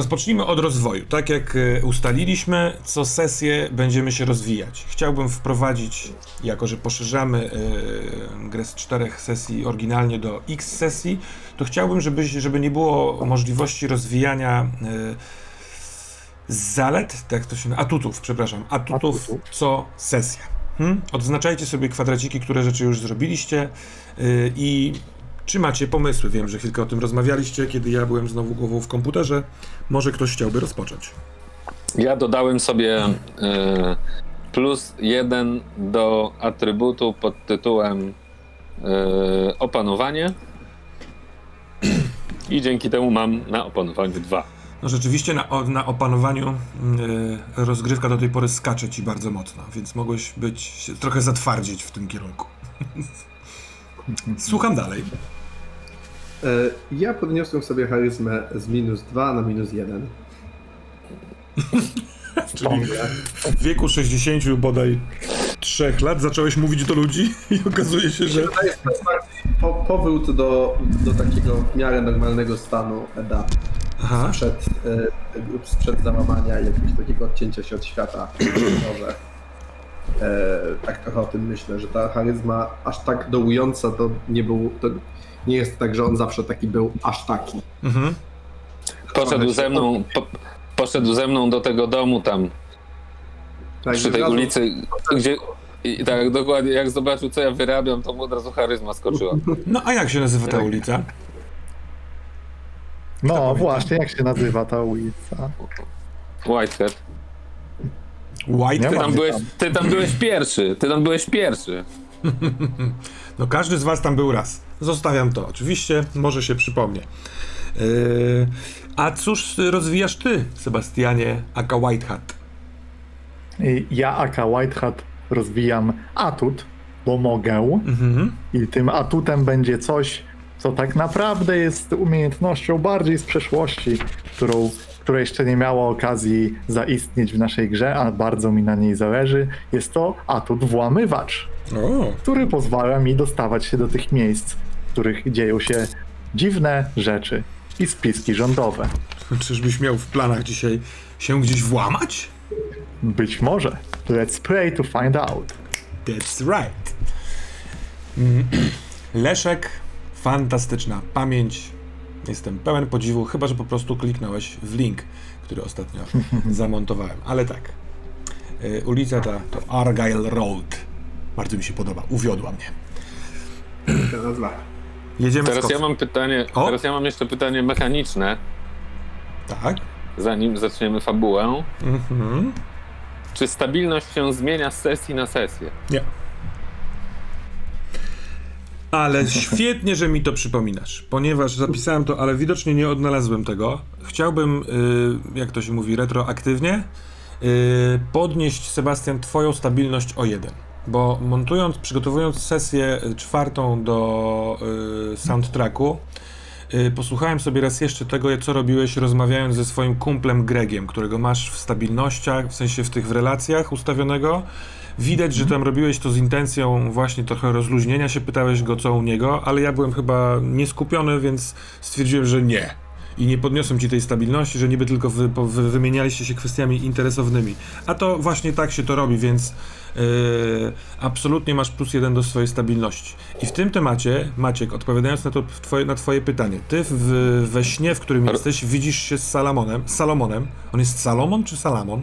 Rozpocznijmy od rozwoju. Tak jak e, ustaliliśmy, co sesję będziemy się rozwijać. Chciałbym wprowadzić, jako że poszerzamy e, grę z czterech sesji oryginalnie do x sesji, to chciałbym, żeby, żeby nie było możliwości rozwijania e, zalet, tak to się atutów, przepraszam, atutów Atutów. co sesja. Hmm? Odznaczajcie sobie kwadraciki, które rzeczy już zrobiliście yy, i czy macie pomysły? Wiem, że chwilkę o tym rozmawialiście, kiedy ja byłem znowu głową w komputerze. Może ktoś chciałby rozpocząć. Ja dodałem sobie y, plus jeden do atrybutu pod tytułem y, opanowanie. I dzięki temu mam na opanowaniu dwa. No rzeczywiście na, na opanowaniu yy, rozgrywka do tej pory skacze ci bardzo mocno, więc mogłeś być trochę zatwardzić w tym kierunku. Słucham dalej. E, Ja podniosłem sobie charyzmę z minus 2 na minus 1. Czyli w wieku 60 bodaj 3 lat zacząłeś mówić do ludzi i okazuje się, że po, powrót do, do takiego w miarę normalnego stanu Eda Aha. sprzed, e, sprzed załamania i jakiegoś takiego odcięcia się od świata. Może. E, tak trochę o tym myślę, że ta charyzma aż tak dołująca to nie był, to nie jest tak, że on zawsze taki był aż taki. Mhm. Poszedł ze mną, po, poszedł ze mną do tego domu tam Tak, przy tej ulicy, gdzie. I tak dokładnie, jak zobaczył co ja wyrabiam, to mu od razu charyzma skoczyła. No a jak się nazywa ta ulica? No właśnie, jak się nazywa ta ulica? Whitehead. White. Ty tam, byłeś, tam? ty tam byłeś pierwszy, ty tam byłeś pierwszy. No każdy z was tam był raz. Zostawiam to. Oczywiście, może się przypomnie. Yy, a cóż rozwijasz ty, Sebastianie Aka Whitehat? I Ja, Aka Whitehat, rozwijam atut, bo mogę. Mhm. I tym atutem będzie coś, co tak naprawdę jest umiejętnością bardziej z przeszłości, którą, która jeszcze nie miała okazji zaistnieć w naszej grze, a bardzo mi na niej zależy. Jest to atut włamywacz, O, który pozwala mi dostawać się do tych miejsc, których dzieją się dziwne rzeczy i spiski rządowe. czyżbyś miał w planach dzisiaj się gdzieś włamać? Być może. Let's pray to find out. That's right. Leszek, fantastyczna pamięć. Jestem pełen podziwu, chyba że po prostu kliknąłeś w link, który ostatnio zamontowałem. Ale tak. Y, ulica ta to Argyle Road. Bardzo mi się podoba. Uwiodła mnie. Nazwa. Jedziemy Teraz ja mam pytanie, O! teraz ja mam jeszcze pytanie mechaniczne, Tak. zanim zaczniemy fabułę. Mhm. Czy stabilność się zmienia z sesji na sesję? Nie. Ale świetnie, że mi to przypominasz, ponieważ zapisałem to, ale widocznie nie odnalazłem tego. Chciałbym, y, jak to się mówi, retroaktywnie y, podnieść, Sebastian, twoją stabilność o jeden. Bo montując, przygotowując sesję czwartą do y, soundtracku, y, posłuchałem sobie raz jeszcze tego, co robiłeś rozmawiając ze swoim kumplem Gregiem, którego masz w stabilnościach, w sensie w tych w relacjach ustawionego. Widać, że tam robiłeś to z intencją właśnie trochę rozluźnienia się, pytałeś go co u niego, ale ja byłem chyba nieskupiony, więc stwierdziłem, że nie. I nie podniosłem ci tej stabilności, że niby tylko wy, wy, wymienialiście się kwestiami interesownymi. A to właśnie tak się to robi, więc absolutnie masz plus jeden do swojej stabilności. I w tym temacie, Maciek, odpowiadając na, to, twoje, na twoje pytanie, ty w, we śnie, w którym jesteś, widzisz się z Salamonem. Salomonem. On jest Salomon czy Salamon?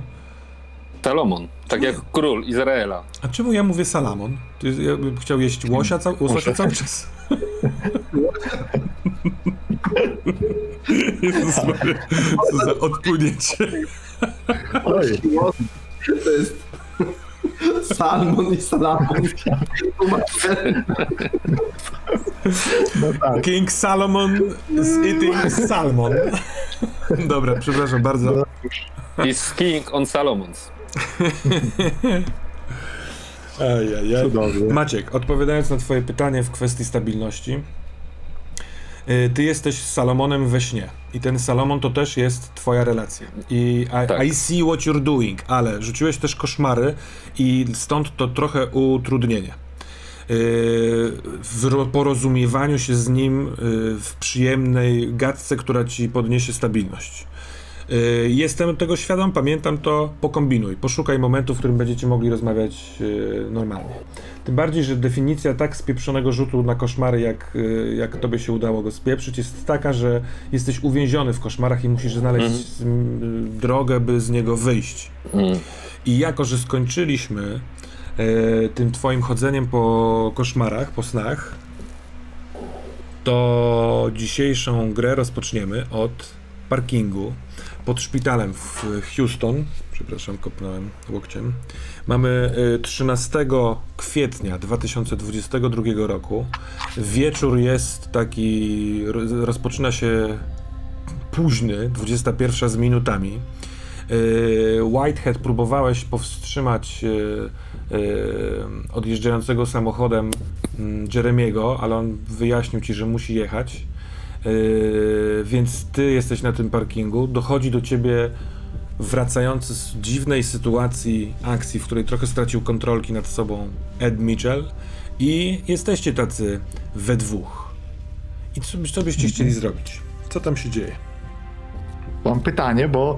Salomon, tak jak król Izraela. A czemu ja mówię salamon? Ty, ja bym chciał jeść łosia, cał, łosia cały czas. Jezus Maria, co za odpłynięcie. Oj, To jest salmon i salamon. no tak. King Salomon is eating salmon. Dobra, przepraszam bardzo. Is king on Salomons. Ajajaj. Maciek, odpowiadając na twoje pytanie w kwestii stabilności, ty jesteś z Salomonem we śnie i ten Salomon to też jest twoja relacja. I I, Tak. I see what you're doing, ale rzuciłeś też koszmary i stąd to trochę utrudnienie. Y, w ro- porozumiewaniu się z nim y, w przyjemnej gadce, która ci podniesie stabilność. Y, Jestem tego świadom, pamiętam to, pokombinuj, poszukaj momentu, w którym będziecie mogli rozmawiać y, normalnie. Tym bardziej, że definicja tak spieprzonego rzutu na koszmary, jak, y, jak tobie się udało go spieprzyć, jest taka, że jesteś uwięziony w koszmarach i musisz znaleźć mm, drogę, by z niego wyjść. Mm. I jako, że skończyliśmy tym twoim chodzeniem po koszmarach, po snach, to dzisiejszą grę rozpoczniemy od parkingu pod szpitalem w Houston. Przepraszam, kopnąłem łokciem. Mamy e, 13 kwietnia 2022 roku. Wieczór jest taki, ro- rozpoczyna się późny, 21 z minutami. Yy, Whitehead próbowałeś powstrzymać yy, odjeżdżającego samochodem mm, Jeremiego, ale on wyjaśnił ci, że musi jechać. Yy, Więc ty jesteś na tym parkingu. Dochodzi do ciebie wracający z dziwnej sytuacji akcji, w której trochę stracił kontrolki nad sobą Ed Mitchell i jesteście tacy we dwóch. I co, co byście chcieli zrobić? Co tam się dzieje? Mam pytanie, bo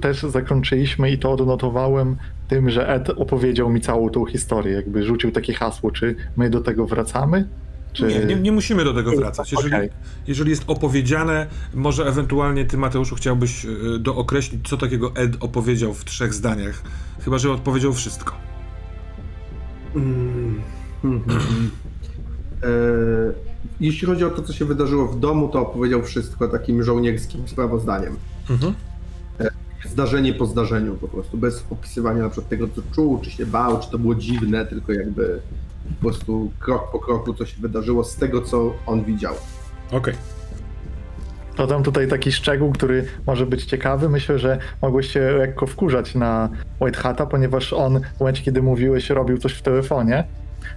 też zakończyliśmy i to odnotowałem tym, że Ed opowiedział mi całą tą historię, jakby rzucił takie hasło, czy my do tego wracamy? Czy... Nie, nie, nie musimy do tego wracać. Jeżeli, Okej. jeżeli jest opowiedziane, może ewentualnie ty, Mateuszu, chciałbyś y, dookreślić, co takiego Ed opowiedział w trzech zdaniach. Chyba, że odpowiedział wszystko. Mm, hmm, hmm. E, Jeśli chodzi o to, co się wydarzyło w domu, to opowiedział wszystko takim żołnierskim sprawozdaniem. Mhm. Zdarzenie po zdarzeniu po prostu, bez opisywania na przykład tego, co czuł, czy się bał, czy to było dziwne, tylko jakby po prostu krok po kroku, co się wydarzyło z tego, co on widział. Okej. Dodam tutaj taki szczegół, który może być ciekawy. Myślę, że mogłeś się lekko wkurzać na White Hata, ponieważ on w momencie, kiedy mówiłeś, robił coś w telefonie,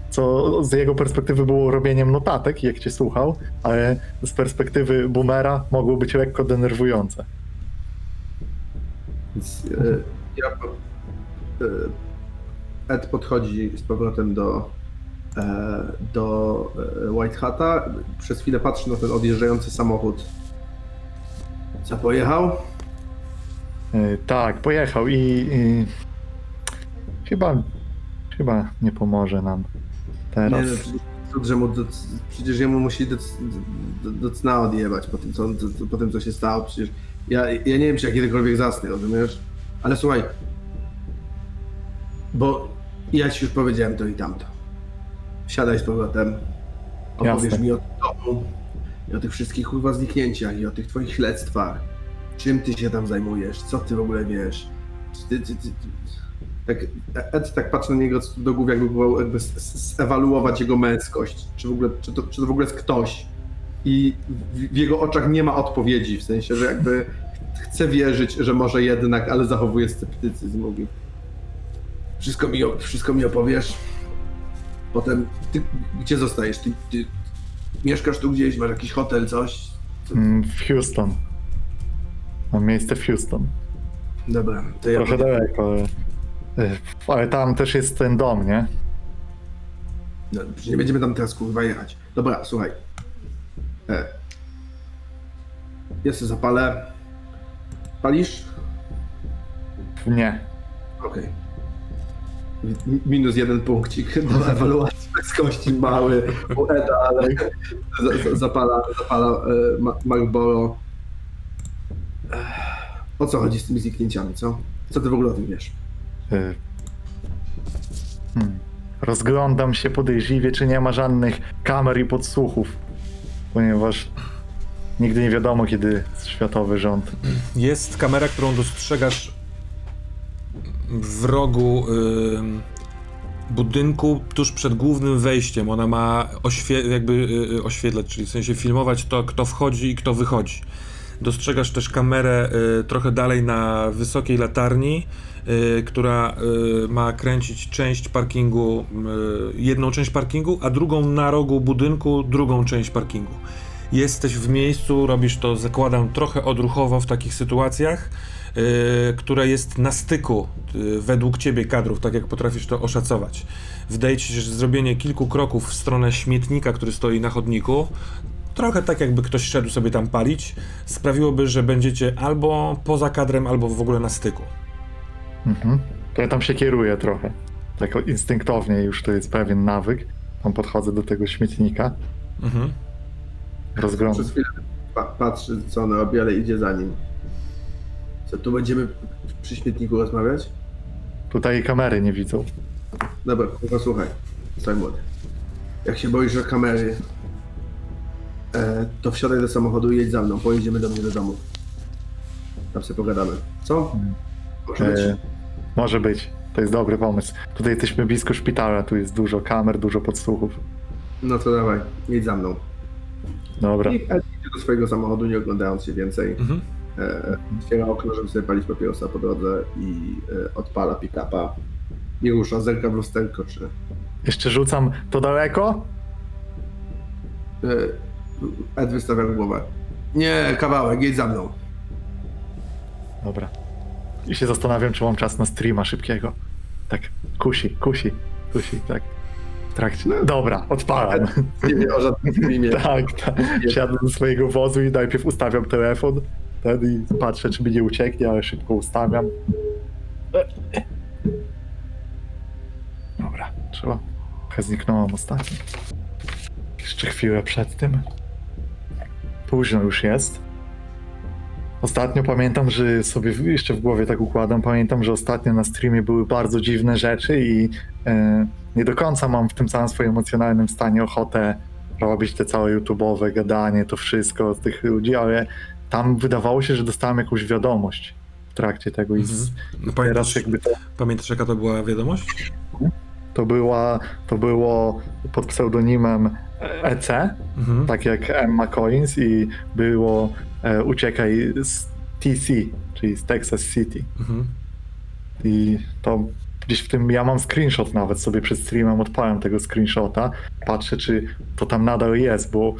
co z jego perspektywy było robieniem notatek, jak cię słuchał, ale z perspektywy boomera mogło być lekko denerwujące. Więc e, ja, e, Ed podchodzi z powrotem do, do e, White Hata. Przez chwilę patrzy na ten odjeżdżający samochód. Co pojechał? Yy, Tak, pojechał i, i chyba, chyba nie pomoże nam teraz. Nie, no, że mu do, przecież jemu musi do, do, do cna odjebać po tym, co- po tym, co się stało. Przecież ja, ja nie wiem, czy ja kiedykolwiek zasnę, rozumiesz? Ale słuchaj, bo ja ci już powiedziałem to i tamto. Siadaj z powrotem, opowiesz Jasne. mi o domu i o tych wszystkich kurwa zniknięciach i o tych twoich śledztwach. Czym ty się tam zajmujesz? Co ty w ogóle wiesz? Ty, ty, ty. Tak, Ed tak patrzy na niego do głowy, jakby próbował jakby zewaluować jego męskość. Czy, w ogóle, czy, to, czy to w ogóle jest ktoś? I w, w jego oczach nie ma odpowiedzi, w sensie, że jakby chce wierzyć, że może jednak, ale zachowuje sceptycyzm. Mówi, wszystko mi, wszystko mi opowiesz. Potem, ty gdzie zostajesz? Ty, ty mieszkasz tu gdzieś, masz jakiś hotel, coś? Mm, W Houston. Mam miejsce w Houston. Dobra, to ja Trochę daleko, ale, yy, ale tam też jest ten dom, nie? No, nie będziemy tam teraz kurwa jechać. Dobra, słuchaj. E. Ja sobie zapalę. Palisz? Nie. Okej. Mi- Minus jeden punkcik do ewaluacji męskości mały u Eda, ale za- za- zapala, zapala e, Ma- Marlboro. O co chodzi z tymi zniknięciami, co? Co ty w ogóle o tym wiesz? Y, Hmm. Rozglądam się podejrzliwie, czy nie ma żadnych kamer i podsłuchów, ponieważ nigdy nie wiadomo, kiedy światowy rząd. Jest kamera, którą dostrzegasz w rogu ym, budynku tuż przed głównym wejściem. Ona ma oświe- jakby y, y, oświetlać, czyli w sensie filmować to, kto wchodzi i kto wychodzi. Dostrzegasz też kamerę y, trochę dalej na wysokiej latarni, y, która y, ma kręcić część parkingu, y, jedną część parkingu, a drugą na rogu budynku, drugą część parkingu. Jesteś w miejscu, robisz to, zakładam, trochę odruchowo w takich sytuacjach, yy, które jest na styku yy, według ciebie kadrów, tak jak potrafisz to oszacować. Wydaje ci się, że zrobienie kilku kroków w stronę śmietnika, który stoi na chodniku, trochę tak jakby ktoś szedł sobie tam palić, sprawiłoby, że będziecie albo poza kadrem, albo w ogóle na styku. Mhm. To ja tam się kieruję trochę. Tak instynktownie już to jest pewien nawyk. Tam podchodzę do tego śmietnika, Mhm. Rozglądam. Przez chwilę pa- patrzy, co on robi, ale idzie za nim. Co, tu będziemy przy śmietniku rozmawiać? Tutaj kamery nie widzą. Dobra, tylko słuchaj, Simon. Jak się boisz o kamery, e, to wsiadaj do samochodu i jedź za mną. Pojedziemy do mnie do domu. Tam sobie pogadamy. Co? Może być. E, może być. To jest dobry pomysł. Tutaj jesteśmy blisko szpitala, tu jest dużo kamer, dużo podsłuchów. No to dawaj, jedź za mną. Dobra. I do swojego samochodu, nie oglądając się więcej. Mhm. E, otwiera okno, żeby sobie palić papierosa po drodze i e, odpala pick-upa. Nie rusza, zerka w lusterko, czy... Jeszcze rzucam to daleko? E, Ed wystawia głowę. Nie, kawałek, jedź za mną. Dobra. I się zastanawiam, czy mam czas na streama szybkiego. Tak, kusi, kusi, kusi, tak. W trakcie. Dobra, odpalam. Nie wie o żadnym filmie. tak, tak. Siadam do swojego wozu i najpierw ustawiam telefon. Wtedy i patrzę, czy mi nie ucieknie, ale szybko ustawiam. Dobra, trzeba. Trochę zniknąłem ostatnio. Jeszcze chwilę przed tym. Późno już jest. Ostatnio pamiętam, że sobie jeszcze w głowie tak układam. Pamiętam, że ostatnio na streamie były bardzo dziwne rzeczy i e, nie do końca mam w tym całym swoim emocjonalnym stanie ochotę robić te całe YouTube'owe gadanie, to wszystko z tych ludzi, ale tam wydawało się, że dostałem jakąś wiadomość w trakcie tego i z, No, pamiętasz, jakby to, pamiętasz, jaka to była wiadomość? to, była, to było pod pseudonimem EC, Mhm. tak jak Emma Collins i było e, uciekaj z TC, czyli z Texas City. Mhm. I to gdzieś w tym, ja mam screenshot nawet sobie przed streamem, odpałem tego screenshota, patrzę czy to tam nadal jest, bo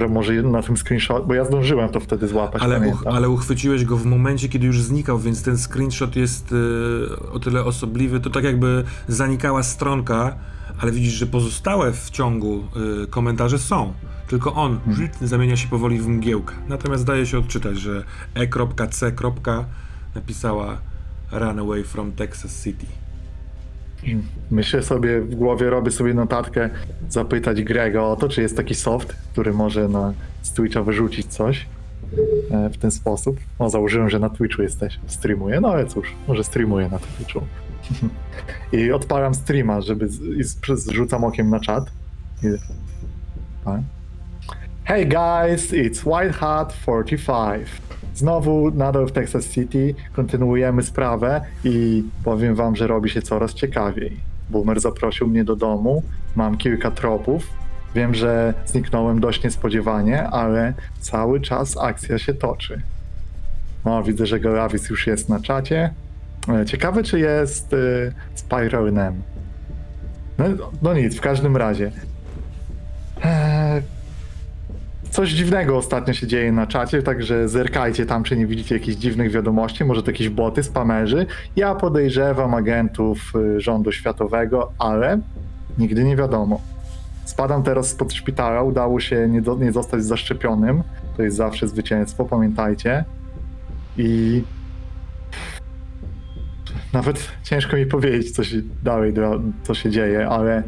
że może na tym screenshot, bo ja zdążyłem to wtedy złapać, Ale, uch, ale uchwyciłeś go w momencie, kiedy już znikał, więc ten screenshot jest y, o tyle osobliwy. To tak jakby zanikała stronka, ale widzisz, że pozostałe w ciągu y, komentarze są. Tylko on Hmm. zamienia się powoli w mgiełkę. Natomiast daje się odczytać, że e.c. napisała Run away from Texas City. Myślę sobie w głowie, robię sobie notatkę, zapytać Grega o to, czy jest taki soft, który może na z Twitcha wyrzucić coś e, w ten sposób. No, założyłem, że na Twitchu jesteś, streamuję, no ale cóż, może streamuję na Twitchu. I odpalam streama, żeby z, i zrzucam okiem na czat. I, tak. Hey guys, it's White Hat 45. Znowu nadal w Texas City kontynuujemy sprawę i powiem wam, że robi się coraz ciekawiej. Boomer zaprosił mnie do domu, mam kilka tropów. Wiem, że zniknąłem dość niespodziewanie, ale cały czas akcja się toczy. No, widzę, że Goravis już jest na czacie. E, Ciekawe, czy jest y, Spiral Nem. No, no nic, w każdym razie. Eee, coś dziwnego ostatnio się dzieje na czacie, także zerkajcie tam, czy nie widzicie jakichś dziwnych wiadomości, może to jakieś boty, spamerzy. Ja podejrzewam agentów y, rządu światowego, ale nigdy nie wiadomo. Spadam teraz spod szpitala, udało się nie, do, nie zostać zaszczepionym. To jest zawsze zwycięstwo, pamiętajcie. I nawet ciężko mi powiedzieć, co się dalej, co się dzieje, ale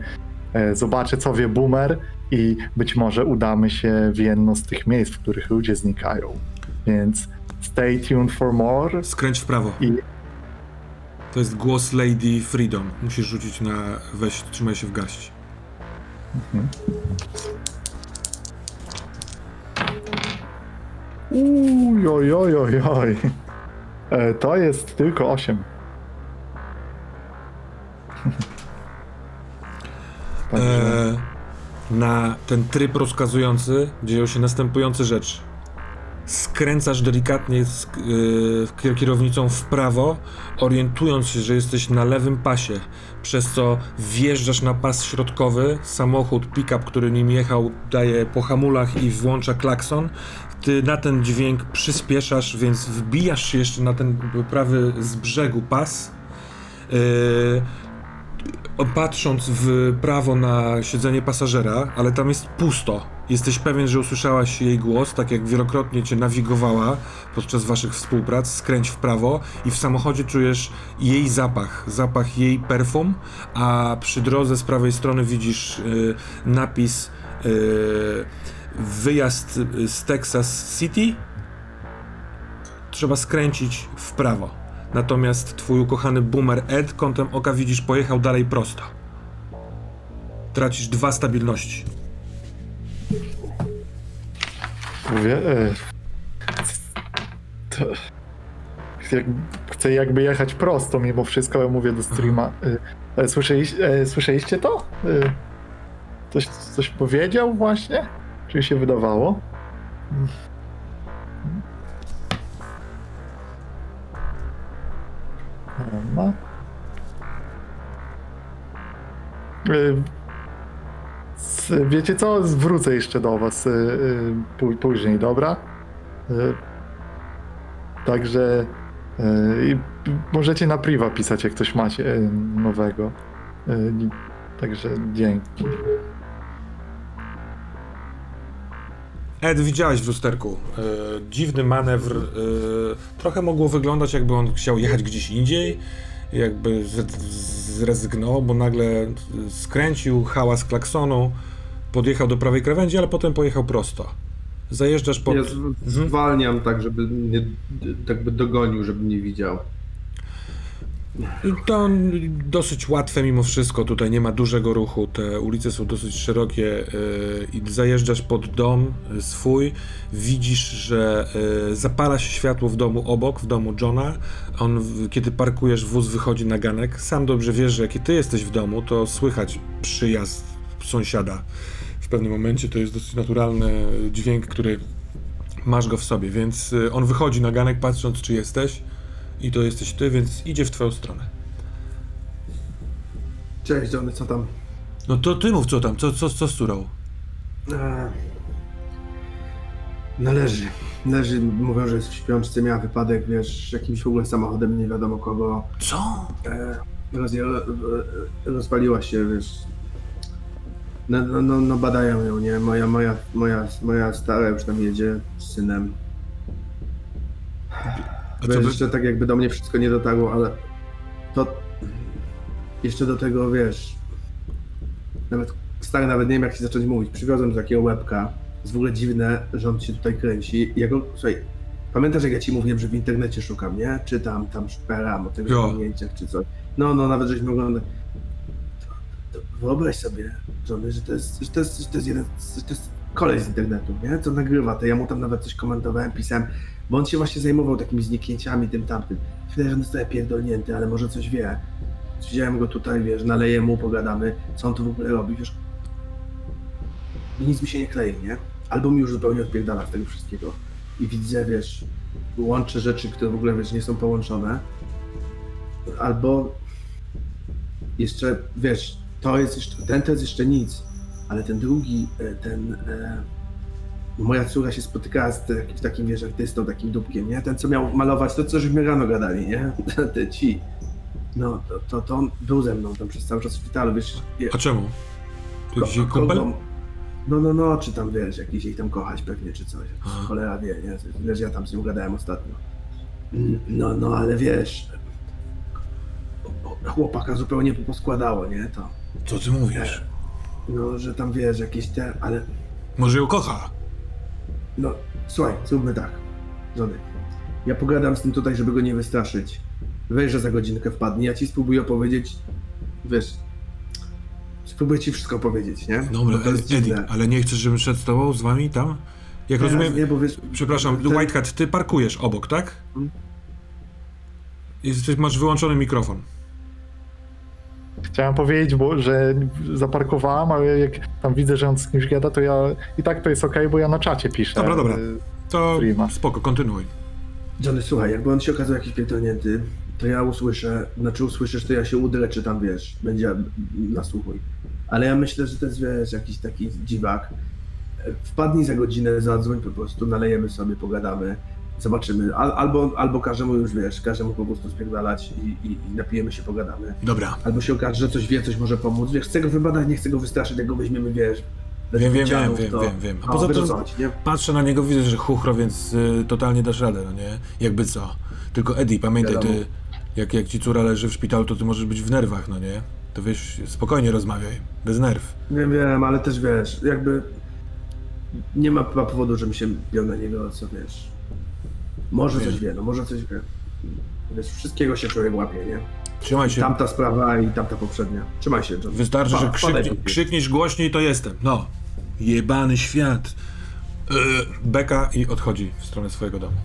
e, zobaczę, co wie Boomer i być może udamy się w jedno z tych miejsc, w których ludzie znikają. Więc stay tuned for more. Skręć w prawo. I To jest głos Lady Freedom. Musisz rzucić na weź, trzymaj się w garści. Uj, oj, oj, oj, oj. E, to jest tylko 8. Także E, na ten tryb rozkazujący dzieją się następujące rzeczy. Skręcasz delikatnie z, y, kier- kierownicą w prawo, orientując się, że jesteś na lewym pasie, przez co wjeżdżasz na pas środkowy, samochód, pick-up, który nim jechał, daje po hamulach i włącza klakson. Ty na ten dźwięk przyspieszasz, więc wbijasz się jeszcze na ten prawy z brzegu pas. Yy, patrząc w prawo na siedzenie pasażera, ale tam jest pusto. Jesteś pewien, że usłyszałaś jej głos, tak jak wielokrotnie cię nawigowała podczas waszych współprac. Skręć w prawo i w samochodzie czujesz jej zapach, zapach jej perfum, a przy drodze z prawej strony widzisz y, napis y, wyjazd z Texas City. Trzeba skręcić w prawo. Natomiast twój ukochany boomer Ed kątem oka widzisz pojechał dalej prosto. Tracisz dwa stabilności. Mówię, e, to, jak, chcę jakby jechać prosto mimo wszystko, ale mówię do streama. E, e, słyszeliście, e, słyszeliście to? E, coś, coś powiedział właśnie? Czy się wydawało? No. S- Wiecie co? Zwrócę jeszcze do was y, y, pó- później, dobra? Y, Także y, możecie na priwa pisać, jak coś macie y, nowego. Y, Także dzięki. Ed, widziałeś w lusterku. E, dziwny manewr. E, trochę mogło wyglądać, jakby on chciał jechać gdzieś indziej. Jakby zrezygnował, bo nagle skręcił hałas klaksonu, podjechał do prawej krawędzi, ale potem pojechał prosto. Zajeżdżasz pod. Ja z- zwalniam tak, żeby mnie tak by dogonił, żeby nie widział. To dosyć łatwe mimo wszystko, tutaj nie ma dużego ruchu, te ulice są dosyć szerokie yy, i zajeżdżasz pod dom y, swój, widzisz, że yy, zapala się światło w domu obok, w domu Johna, on kiedy parkujesz wóz wychodzi na ganek, sam dobrze wiesz, że jak ty jesteś w domu, to słychać przyjazd sąsiada. W pewnym momencie, to jest dosyć naturalny dźwięk, który masz go w sobie, więc on wychodzi na ganek patrząc czy jesteś i to jesteś ty, więc idzie w twoją stronę. Cześć Johnny, co tam? No to ty mów co tam, co, co, co z turą? Eee, No leży. Leży, mówią, że jest w śpiączce, miała wypadek, wiesz, jakimś w ogóle samochodem, nie wiadomo kogo. Co? E, rozje, rozwaliła się, wiesz. No, no, no, no badają ją, nie? Moja, moja, moja, moja stara już tam jedzie z synem. A co Wiesz, by... jeszcze tak jakby do mnie wszystko nie dotarło, ale to jeszcze do tego, wiesz, nawet stary, nawet nie wiem jak się zacząć mówić. Przywiozłem takiego łebka. Jest w ogóle dziwne, że on się tutaj kręci. Ja go, słuchaj, pamiętasz jak ja ci mówiłem, że w internecie szukam, nie? Czytam, tam szperam o tych zdjęciach czy coś. No, no, nawet żeśmy oglądali. To, to wyobraź sobie, Johnny, że to jest, że to jest, że to jest jeden, że to jest koleś z internetu, nie? Co nagrywa to. Ja mu tam nawet coś komentowałem, pisałem, bo on się właśnie zajmował takimi zniknięciami, tym tamtym. Wydaje, że on trochę pierdolnięty, ale może coś wie. Widziałem go tutaj, wiesz, naleję mu, pogadamy, co on tu w ogóle robi, wiesz. Nic mi się nie klei, nie? Albo mi już zupełnie odpierdala z tego wszystkiego. I widzę, wiesz, łączę rzeczy, które w ogóle, wiesz, nie są połączone. Albo jeszcze, wiesz, to jest jeszcze, ten to jest jeszcze nic, ale ten drugi, e, ten, e, moja córka się spotykała z takim, takim wiesz, artystą, takim dupkiem, nie? Ten, co miał malować to, co żeśmy rano gadali, nie? Te ci. No, to, to, to on był ze mną tam przez cały czas w szpitalu, wiesz. je- A czemu? To ko- dzisiaj kumpel? No, no, no, czy tam, wiesz, jakiś ich tam kochać pewnie, czy coś. Aha. Cholera wie, nie? Wiesz, ja tam z nim gadałem ostatnio. No, no, ale wiesz, chłopaka zupełnie poskładało, nie? To, Co ty mówisz? No, że tam, wiesz, jakieś te, ale Może ją kocha? No, słuchaj, zróbmy tak. Żony. Ja pogadam z tym tutaj, żeby go nie wystraszyć. Weź, że za godzinkę wpadnie. Ja ci spróbuję opowiedzieć. Wiesz. Spróbuję ci wszystko powiedzieć, nie? Dobra, Bo to jest dziwne. ale nie chcesz, żebym szedł z tobą, z wami tam? Jak Teraz rozumiem, Nie, bo wiesz. przepraszam, ten- Whitecat, ty parkujesz obok, tak? Mm. Jesteś, masz wyłączony mikrofon. Chciałem powiedzieć, bo, że zaparkowałem, ale jak tam widzę, że on z kimś gada, to ja i tak to jest ok, bo ja na czacie piszę. Dobra, dobra. Y, To Streama. spoko, kontynuuj. Johnny, słuchaj, jakby on się okazał jakiś pierdolnięty, to ja usłyszę, znaczy usłyszysz, to ja się udrę, czy tam wiesz, będzie nasłuchuj. Ale ja myślę, że to jest, wiesz, jakiś taki dziwak. Wpadnij za godzinę, zadzwoń po prostu, nalejemy sobie, pogadamy, zobaczymy. Al, albo, albo każemy już, wiesz, każemy po prostu spierdalać i, i, i napijemy się, pogadamy. Dobra. Albo się okaże, że coś wie, coś może pomóc. Wiesz, chcę go wybadać, nie chcę go wystraszyć, jak go weźmiemy, wiesz, Wiem, wiem, wiem, wiem, wiem, wiem. A poza tym- nie? Patrzę na niego, widzę, że chuchro, więc y, totalnie dasz radę, no nie? Jakby co. Tylko Eddie, pamiętaj, Wiadomo. ty, jak, jak ci córa leży w szpitalu, to ty możesz być w nerwach, no nie? To wiesz, spokojnie rozmawiaj, bez nerw. Wiem, wiem, ale też wiesz, jakby nie ma chyba powodu, żebym się biał na niego, co wiesz. Może coś Wiem. wie, no może coś wie. Wiesz, wszystkiego się człowiek łapie, nie? Trzymaj się. Tamta sprawa i tamta poprzednia. Trzymaj się, John. Wystarczy, Pa- że krzyknie, krzykniesz głośniej, to jestem. No. Jebany świat. Yy, beka i odchodzi w stronę swojego domu.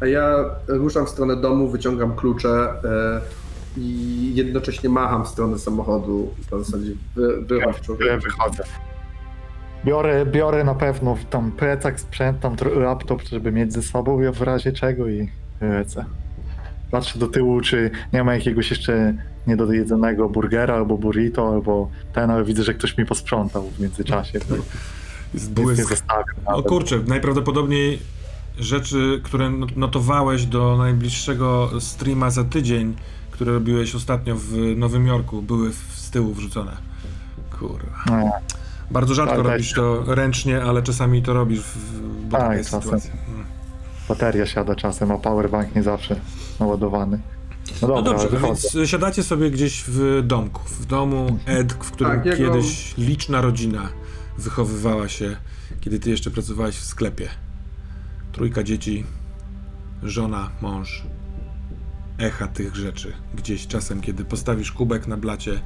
A ja ruszam w stronę domu, wyciągam klucze e, i jednocześnie macham w stronę samochodu. W zasadzie wy, wychodź Ja człowiek. wychodzę. Biorę, biorę na pewno tam plecak, sprzęt, tam laptop, żeby mieć ze sobą w razie czego i lecę. Patrzę do tyłu, czy nie ma jakiegoś jeszcze niedojedzonego burgera albo burrito, albo ten, ale widzę, że ktoś mi posprzątał w międzyczasie. błysk. O kurczę, najprawdopodobniej rzeczy, które not- notowałeś do najbliższego streama za tydzień, które robiłeś ostatnio w Nowym Jorku, były z tyłu wrzucone. Kurwa. No, Bardzo rzadko Ale robisz to ręcznie, ale czasami to robisz, w, Tak, jest czasem. sytuacja. Bateria siada czasem, a powerbank nie zawsze naładowany. No dobra, No dobrze, wychodzę. więc siadacie sobie gdzieś w domku, w domu Ed, w którym Tak, jego- kiedyś liczna rodzina wychowywała się, kiedy ty jeszcze pracowałeś w sklepie. Trójka dzieci, żona, mąż. Echa tych rzeczy. Gdzieś czasem, kiedy postawisz kubek na blacie,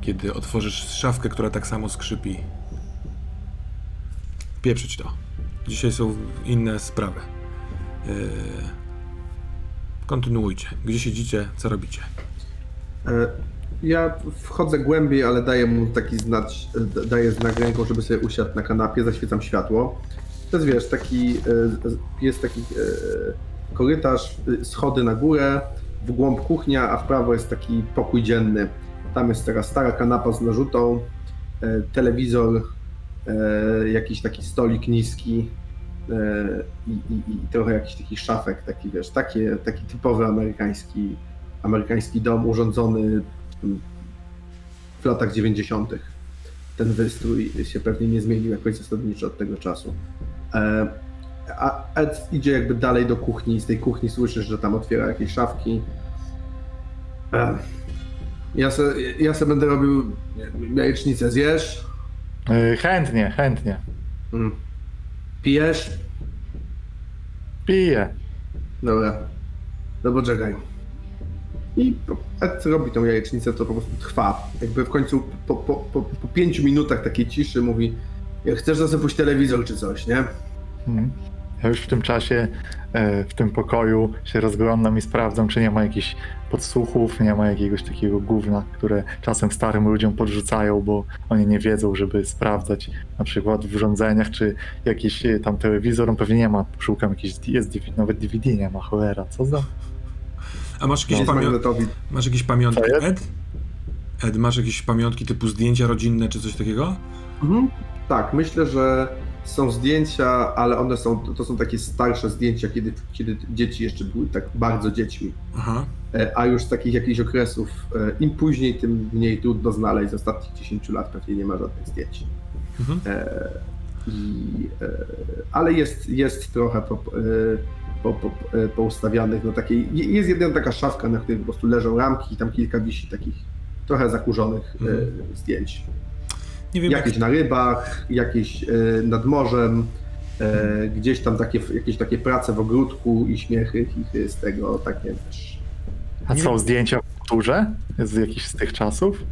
kiedy otworzysz szafkę, która tak samo skrzypi. Pieprzyć to. Dzisiaj są inne sprawy. Yy... Kontynuujcie. Gdzie siedzicie? Co robicie? E, Ja wchodzę głębiej, ale daję mu taki znać, d- daję znak ręką, żeby sobie usiadł na kanapie, zaświecam światło. To jest, wiesz, taki, e, jest taki e, korytarz, schody na górę, w głąb kuchnia, a w prawo jest taki pokój dzienny. Tam jest teraz stara kanapa z narzutą, e, telewizor, e, jakiś taki stolik niski e, i, i, i trochę jakiś takich szafek, taki wiesz, takie, taki typowy amerykański amerykański dom urządzony w latach 90. Ten wystrój się pewnie nie zmienił jakoś zasadniczo od tego czasu. A Ed idzie jakby dalej do kuchni z tej kuchni słyszysz, że tam otwiera jakieś szafki. E, Ja se, ja se będę robił jajecznicę. Zjesz? Yy, chętnie, chętnie. Mm. Pijesz? Piję. Dobra. No poczekaj. I Ed robi tą jajecznicę, to po prostu trwa. Jakby w końcu po, po, po, po pięciu minutach takiej ciszy mówi chcesz zasypuć telewizor czy coś, nie? Mhm. Ja już w tym czasie e, w tym pokoju się rozglądam i sprawdzam, czy nie ma jakichś podsłuchów, nie ma jakiegoś takiego gówna, które czasem starym ludziom podrzucają, bo oni nie wiedzą, żeby sprawdzać na przykład w urządzeniach, czy jakiś e, tam telewizor, on pewnie nie ma, szukam jakiś, jest DVD, nawet DVD nie ma, cholera, co za... A masz jakieś, Jest pamią- masz jakieś pamiątki? Ed? Ed, masz jakieś pamiątki typu zdjęcia rodzinne czy coś takiego? Mhm. Tak, myślę, że są zdjęcia, ale one są, to są takie starsze zdjęcia, kiedy, kiedy dzieci jeszcze były tak bardzo dziećmi. Aha. E, A już z takich jakichś okresów, e, im później, tym mniej trudno znaleźć. Z ostatnich 10 lat pewnie nie ma żadnych zdjęć. Mhm. E, i, ale jest, jest trochę po, po, po, poustawianych. No takiej, jest jedna taka szafka, na której po prostu leżą ramki i tam kilka wisi takich trochę zakurzonych Mhm. zdjęć. Nie wiem, Jakieś jak... na rybach, jakieś e, nad morzem, e, gdzieś tam takie, jakieś takie prace w ogródku i śmiechy chichy z tego, takie też. A są zdjęcia w kulturze? Z jakichś z tych czasów?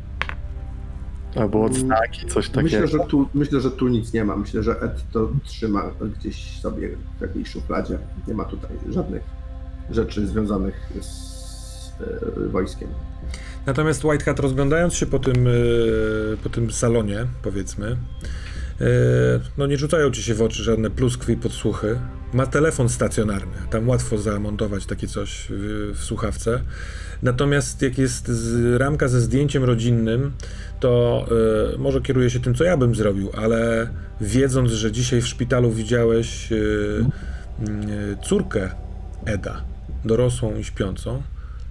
Albo odznaki, coś takiego? Myślę że, tu, myślę, że tu nic nie ma. Myślę, że Ed to trzyma gdzieś sobie w jakiejś szufladzie. Nie ma tutaj żadnych rzeczy związanych z e, wojskiem. Natomiast White Hat rozglądając się po tym, e, po tym salonie, powiedzmy, e, no nie rzucają ci się w oczy żadne pluskwy i podsłuchy. Ma telefon stacjonarny, tam łatwo zamontować takie coś w, w słuchawce. Natomiast jak jest z, ramka ze zdjęciem rodzinnym, to e, może kieruje się tym, co ja bym zrobił, ale wiedząc, że dzisiaj w szpitalu widziałeś mm, e, córkę Eda, dorosłą i śpiącą,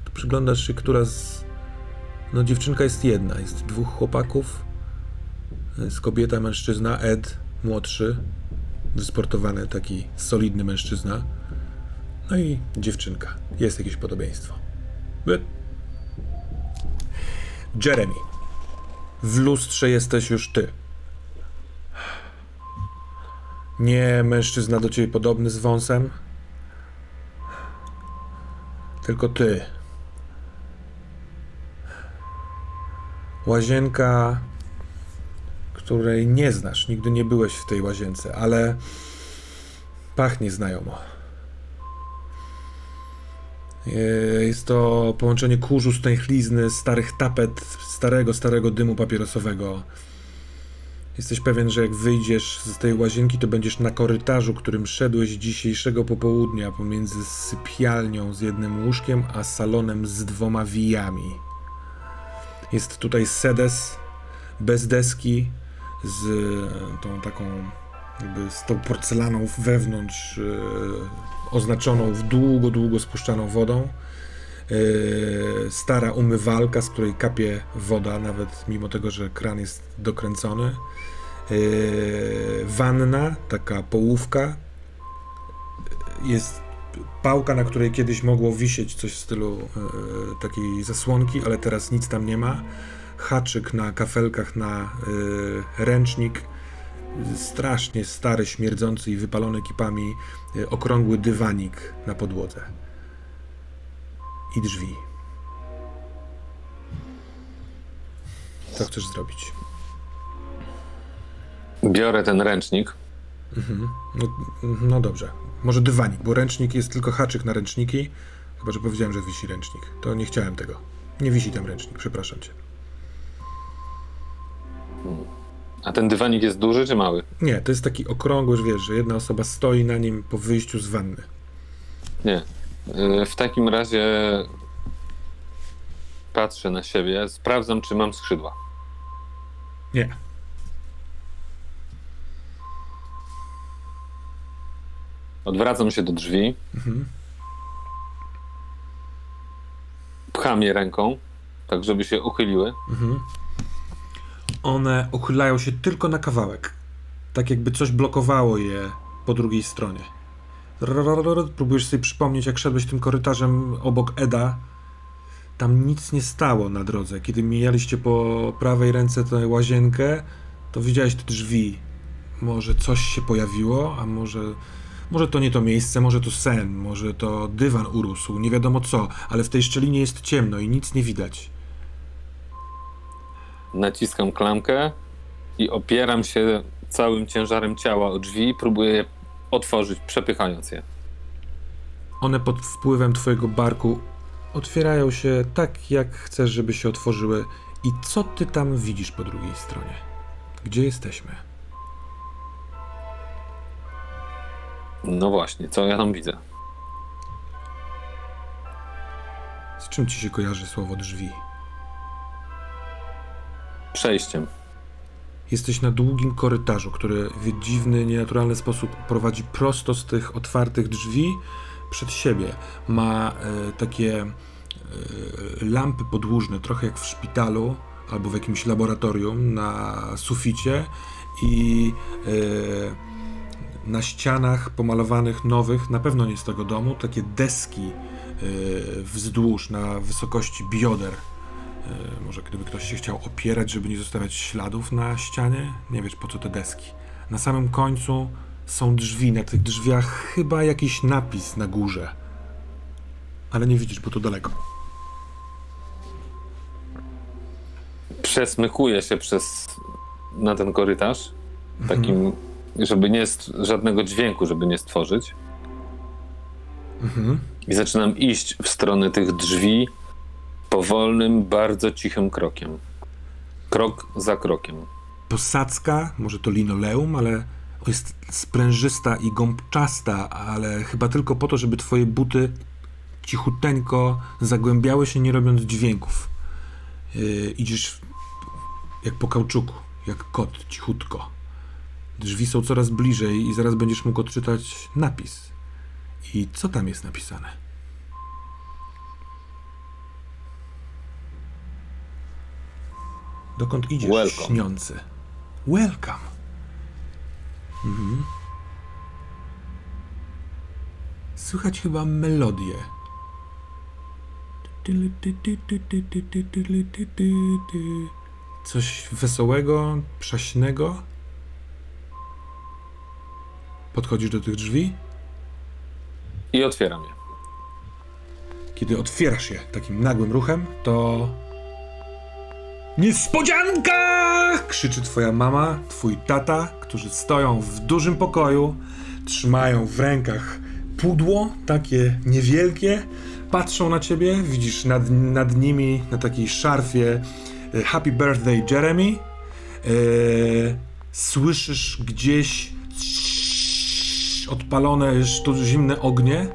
to przyglądasz się, która z no dziewczynka jest jedna, jest dwóch chłopaków. Jest kobieta, mężczyzna, Ed, młodszy, wysportowany, taki solidny mężczyzna. No i dziewczynka. Jest jakieś podobieństwo. By- Jeremy. W lustrze jesteś już ty. Nie mężczyzna do ciebie podobny z wąsem, tylko ty. Łazienka, której nie znasz, nigdy nie byłeś w tej łazience, ale pachnie znajomo. E, Jest to połączenie kurzu, stęchlizny, starych tapet, starego, starego dymu papierosowego. Jesteś pewien, że jak wyjdziesz z tej łazienki, to będziesz na korytarzu, którym szedłeś dzisiejszego popołudnia pomiędzy sypialnią z jednym łóżkiem, a salonem z dwoma wijami. Jest tutaj sedes bez deski, z e, tą taką jakby z tą porcelaną wewnątrz e, oznaczoną w długo, długo spuszczaną wodą. E, stara umywalka, z której kapie woda, nawet mimo tego, że kran jest dokręcony. E, wanna, taka połówka. Jest pałka, na której kiedyś mogło wisieć coś w stylu e, takiej zasłonki, ale teraz nic tam nie ma. Haczyk na kafelkach na e, ręcznik. Strasznie stary, śmierdzący i wypalony kipami e, okrągły dywanik na podłodze. I drzwi. Co chcesz zrobić? Biorę ten ręcznik. No, no dobrze. Może dywanik, bo ręcznik jest tylko haczyk na ręczniki. Chyba, że powiedziałem, że wisi ręcznik. To nie chciałem tego. Nie wisi tam ręcznik, przepraszam cię. A ten dywanik jest duży czy mały? Nie, to jest taki okrągły, że wiesz, że jedna osoba stoi na nim po wyjściu z wanny. Nie. Y, W takim razie patrzę na siebie, sprawdzam, czy mam skrzydła. Nie. Odwracam się do drzwi. Pcham je ręką, tak żeby się uchyliły. One uchylają się tylko na kawałek. Tak jakby coś blokowało je po drugiej stronie. Próbujesz sobie przypomnieć, jak szedłeś tym korytarzem obok Eda. Tam nic nie stało na drodze. Kiedy mijaliście po prawej ręce tę łazienkę, to widziałeś te drzwi. Może coś się pojawiło, a może, może to nie to miejsce, może to sen, może to dywan urósł, nie wiadomo co, ale w tej szczelinie jest ciemno i nic nie widać. Naciskam klamkę i opieram się całym ciężarem ciała o drzwi i próbuję je otworzyć, przepychając je. One pod wpływem twojego barku otwierają się tak, jak chcesz, żeby się otworzyły. I co ty tam widzisz po drugiej stronie? Gdzie jesteśmy? No właśnie, co ja tam widzę? Z czym ci się kojarzy słowo drzwi? Przejściem. Jesteś na długim korytarzu, który w dziwny, nienaturalny sposób prowadzi prosto z tych otwartych drzwi przed siebie. Ma e, takie e, lampy podłużne, trochę jak w szpitalu albo w jakimś laboratorium na suficie i e, na ścianach pomalowanych nowych, na pewno nie z tego domu, takie deski e, wzdłuż na wysokości bioder. E, Może gdyby ktoś się chciał opierać, żeby nie zostawiać śladów na ścianie? Nie wiesz po co te deski. Na samym końcu są drzwi, na tych drzwiach chyba jakiś napis na górze. Ale nie widzisz, bo to daleko. Przesmykuję się przez na ten korytarz, takim, żeby nie żadnego dźwięku, żeby nie stworzyć. I zaczynam iść w stronę tych drzwi powolnym, bardzo cichym krokiem. Krok za krokiem. Posadzka, może to linoleum, ale jest sprężysta i gąbczasta, ale chyba tylko po to, żeby twoje buty cichuteńko zagłębiały się, nie robiąc dźwięków. Yy, idziesz jak po kauczuku, jak kot, cichutko. Drzwi są coraz bliżej i zaraz będziesz mógł odczytać napis. I co tam jest napisane? Dokąd idziesz, Welcome. śniący? Welcome. Mhm. Słychać chyba melodię. Coś wesołego, przaśnego. Podchodzisz do tych drzwi. I otwieram je. Kiedy otwierasz je takim nagłym ruchem, to. Niespodzianka! krzyczy twoja mama, twój tata, którzy stoją w dużym pokoju, trzymają w rękach pudło, takie niewielkie, patrzą na ciebie, widzisz nad, nad nimi na takiej szarfie e, Happy Birthday Jeremy. E, słyszysz gdzieś odpalone już tu zimne ognie.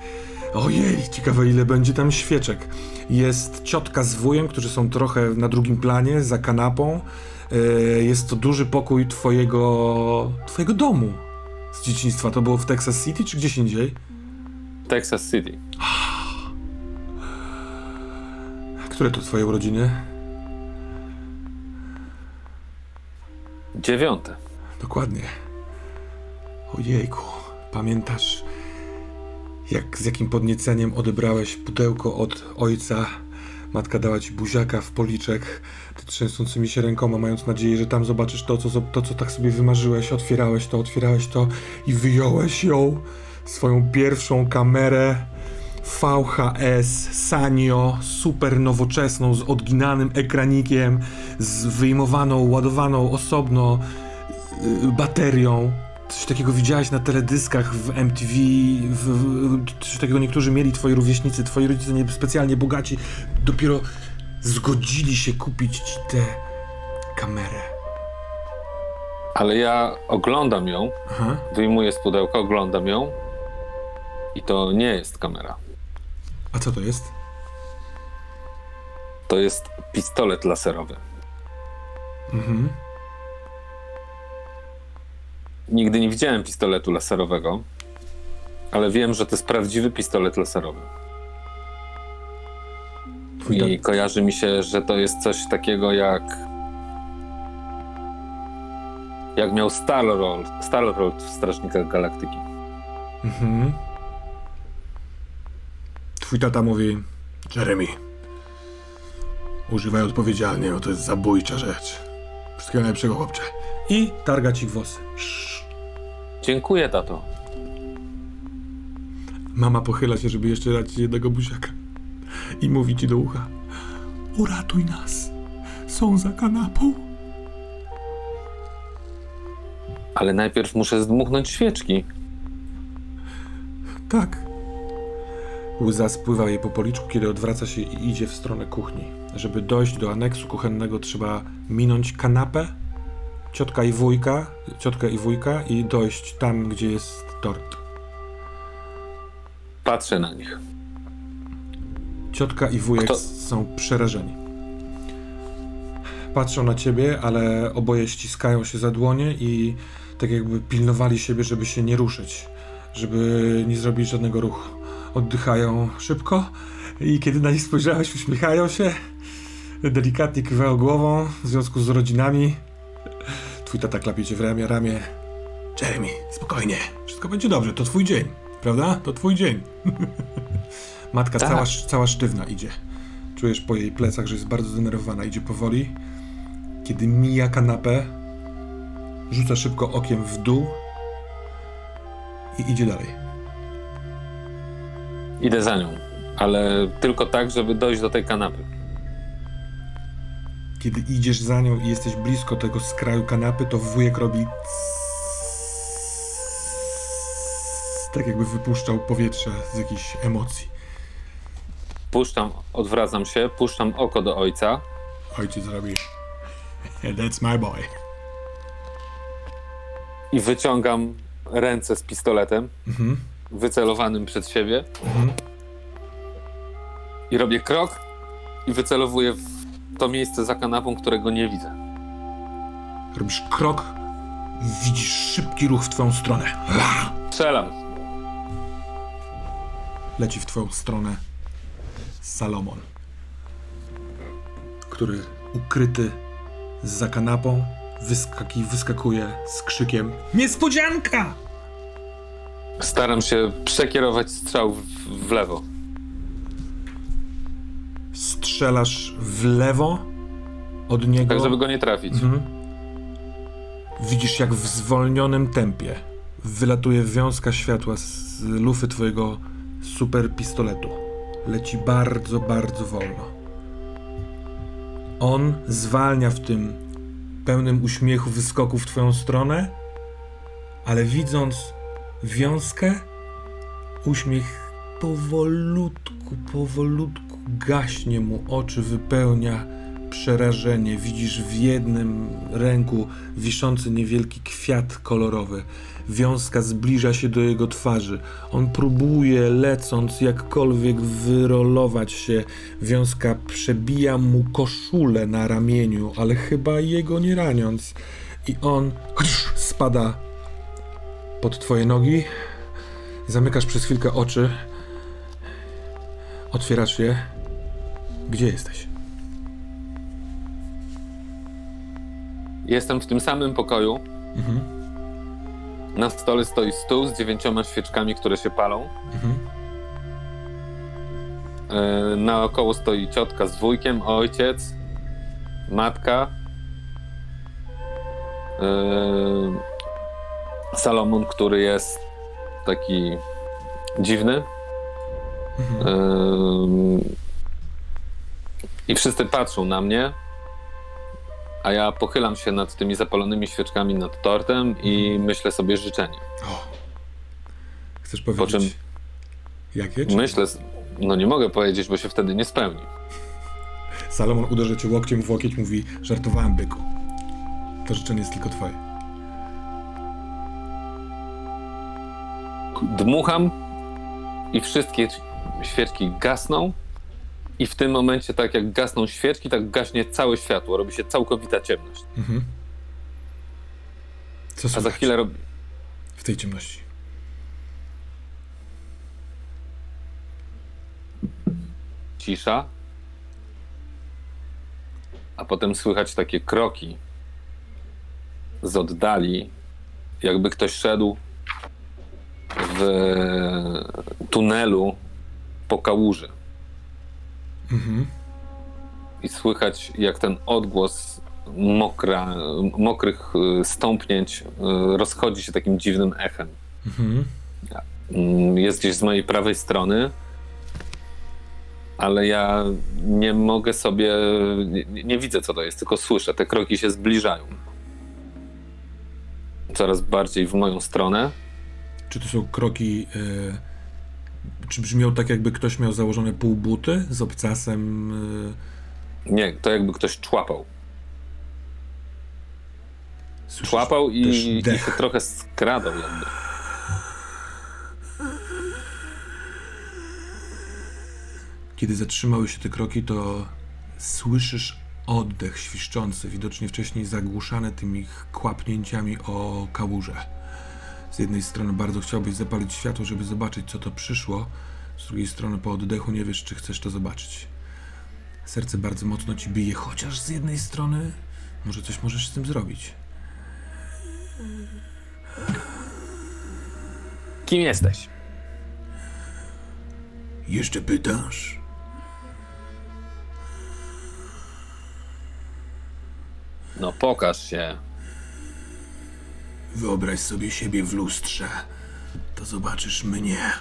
Ojej, ciekawe ile będzie tam świeczek. Jest ciotka z wujem, którzy są trochę na drugim planie, za kanapą. E, Jest to duży pokój twojego, twojego domu z dzieciństwa. To było w Texas City czy gdzieś indziej? Texas City. Które to twoje urodziny? Dziewiąte. Dokładnie. Ojejku, pamiętasz, jak z jakim podnieceniem odebrałeś pudełko od ojca? Matka dała ci buziaka w policzek, ty trzęsącymi się rękoma, mając nadzieję, że tam zobaczysz to, co, to, co tak sobie wymarzyłeś. Otwierałeś to, otwierałeś to i wyjąłeś ją, swoją pierwszą kamerę VHS Sanyo, super nowoczesną, z odginanym ekranikiem, z wyjmowaną, ładowaną osobno y, baterią. Coś takiego widziałeś na teledyskach w MTV, w, w, coś takiego niektórzy mieli twoi rówieśnicy, twoi rodzice nie specjalnie bogaci, dopiero zgodzili się kupić ci tę kamerę. Ale ja oglądam ją, Aha. wyjmuję z pudełka, oglądam ją i to nie jest kamera. A co to jest? To jest pistolet laserowy. Mhm. Nigdy nie widziałem pistoletu laserowego, ale wiem, że to jest prawdziwy pistolet laserowy. I kojarzy mi się, że to jest coś takiego jak. Jak miał Star-Lord, Star-Lord w Strażnikach Galaktyki. Mhm. Twój tata mówi, Jeremy, używaj odpowiedzialnie, bo to jest zabójcza rzecz. Wszystkiego najlepszego, chłopcze. I targa ci włosy. Dziękuję, tato. Mama pochyla się, żeby jeszcze dać ci jednego buziaka. I mówi ci do ucha, uratuj nas. Są za kanapą. Ale najpierw muszę zdmuchnąć świeczki. Tak. Łza spływa jej po policzku, kiedy odwraca się i idzie w stronę kuchni. Żeby dojść do aneksu kuchennego, trzeba minąć kanapę, ciotka i wujka, ciotkę i wujka i dojść tam, gdzie jest tort. Patrzę na nich. Ciotka i wujek Kto- są przerażeni. Patrzą na ciebie, ale oboje ściskają się za dłonie i tak jakby pilnowali siebie, żeby się nie ruszyć, żeby nie zrobić żadnego ruchu. Oddychają szybko i kiedy na nich spojrzałeś, uśmiechają się, delikatnie kiwają głową w związku z rodzinami. Twój tata klapie cię w ramię, ramię. Jeremy, spokojnie, wszystko będzie dobrze, to twój dzień, prawda? To twój dzień. Matka Tak. cała, cała sztywna idzie. Czujesz po jej plecach, że jest bardzo zdenerwowana. Idzie powoli. Kiedy mija kanapę, rzuca szybko okiem w dół i idzie dalej. Idę za nią, ale tylko tak, żeby dojść do tej kanapy. Kiedy idziesz za nią i jesteś blisko tego skraju kanapy, to wujek robi tak jakby wypuszczał powietrze z jakichś emocji. Puszczam, odwracam się, puszczam oko do ojca. Ojciec robi That's my boy. i wyciągam ręce z pistoletem Mhm. wycelowanym przed siebie Mhm. i robię krok i wycelowuję w to miejsce za kanapą, którego nie widzę. Robisz krok, widzisz szybki ruch w twoją stronę. Strzelam. leci w twoją stronę Salomon, który ukryty za kanapą wyskaki, wyskakuje z krzykiem Niespodzianka! Staram się przekierować strzał w, w lewo. Strzelasz w lewo od niego. Tak, żeby go nie trafić. Mhm. Widzisz, jak w zwolnionym tempie wylatuje wiązka światła z lufy twojego super pistoletu. Leci bardzo, bardzo wolno. On zwalnia w tym pełnym uśmiechu wyskoku w twoją stronę, ale widząc wiązkę, uśmiech powolutku, powolutku gaśnie mu oczy, wypełnia przerażenie. Widzisz w jednym ręku wiszący niewielki kwiat kolorowy. Wiązka zbliża się do jego twarzy. On próbuje, lecąc, jakkolwiek wyrolować się. Wiązka przebija mu koszulę na ramieniu, ale chyba jego nie raniąc. I on spada pod twoje nogi. Zamykasz przez chwilkę oczy. Otwierasz je. Gdzie jesteś? Jestem w tym samym pokoju. Mhm. Na stole stoi stół z dziewięcioma świeczkami, które się palą. Mhm. E, Naokoło stoi ciotka z wujkiem, ojciec, matka. E, Salomon, który jest taki dziwny. Mhm. I wszyscy patrzą na mnie, a ja pochylam się nad tymi zapalonymi świeczkami nad tortem i myślę sobie życzenie. O. Chcesz Po powiedzieć, czym jakie? Czy... myślę, no nie mogę powiedzieć, bo się wtedy nie spełni. Salomon uderza cię łokciem w łokieć, mówi, żartowałem, byku. To życzenie jest tylko twoje. dmucham i wszystkie świeczki gasną i w tym momencie tak jak gasną świeczki, tak gaśnie całe światło, robi się całkowita ciemność. Mhm. Co A za chwilę robi... w tej ciemności? cisza, a potem słychać takie kroki z oddali, jakby ktoś szedł w tunelu po kałuży. Mhm. I słychać, jak ten odgłos mokra, mokrych y, stąpnięć y, rozchodzi się takim dziwnym echem. Mhm. Mm, Jest gdzieś z mojej prawej strony, ale ja nie mogę sobie, nie, nie widzę co to jest, tylko słyszę. Te kroki się zbliżają. Coraz bardziej w moją stronę. Czy to są kroki... E... Czy brzmią tak, jakby ktoś miał założone półbuty z obcasem? E... Nie, to jakby ktoś człapał. Słyszysz Człapał i, i się trochę skradał jakby. Kiedy zatrzymały się te kroki, to słyszysz oddech świszczący, widocznie wcześniej zagłuszany tymi kłapnięciami o kałuże. Z jednej strony bardzo chciałbyś zapalić światło, żeby zobaczyć, co to przyszło, z drugiej strony po oddechu nie wiesz, czy chcesz to zobaczyć. Serce bardzo mocno ci bije, chociaż z jednej strony może coś możesz z tym zrobić. Kim jesteś? Jeszcze pytasz? No pokaż się. Wyobraź sobie siebie w lustrze, to zobaczysz mnie.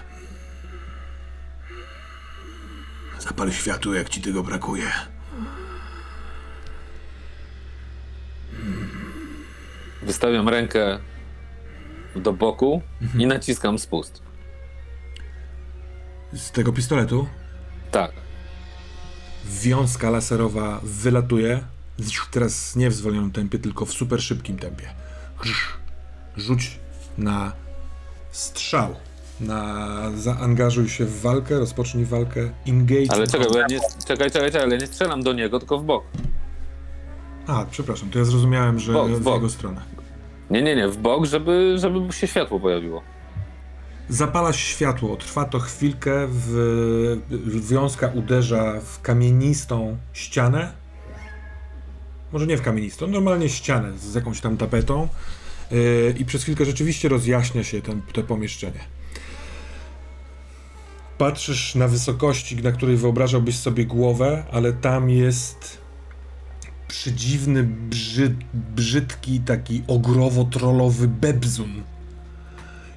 Zapal światło, jak ci tego brakuje. Wystawiam rękę do boku i naciskam spust. Z tego pistoletu Tak. wiązka laserowa wylatuje. Teraz nie w zwolnionym tempie, tylko w super szybkim tempie. Rzuć na strzał. Na zaangażuj się w walkę, rozpocznij walkę. Engage. Ale czekaj, bo ja nie, czekaj, czekaj, czekaj, ale nie strzelam do niego, tylko w bok. A, przepraszam, to ja zrozumiałem, że Bok, w bok. jego stronę. Nie, nie, nie, w bok, żeby, żeby się światło pojawiło. Zapalasz światło, trwa to chwilkę, w, wiązka uderza w kamienistą ścianę, Może nie w kamienistą, normalnie ścianę z jakąś tam tapetą. Yy, I przez chwilkę rzeczywiście rozjaśnia się ten, to pomieszczenie. Patrzysz na wysokości, na której wyobrażałbyś sobie głowę, ale tam jest przedziwny, brzyd, brzydki, taki ogrowo-trollowy bebzun.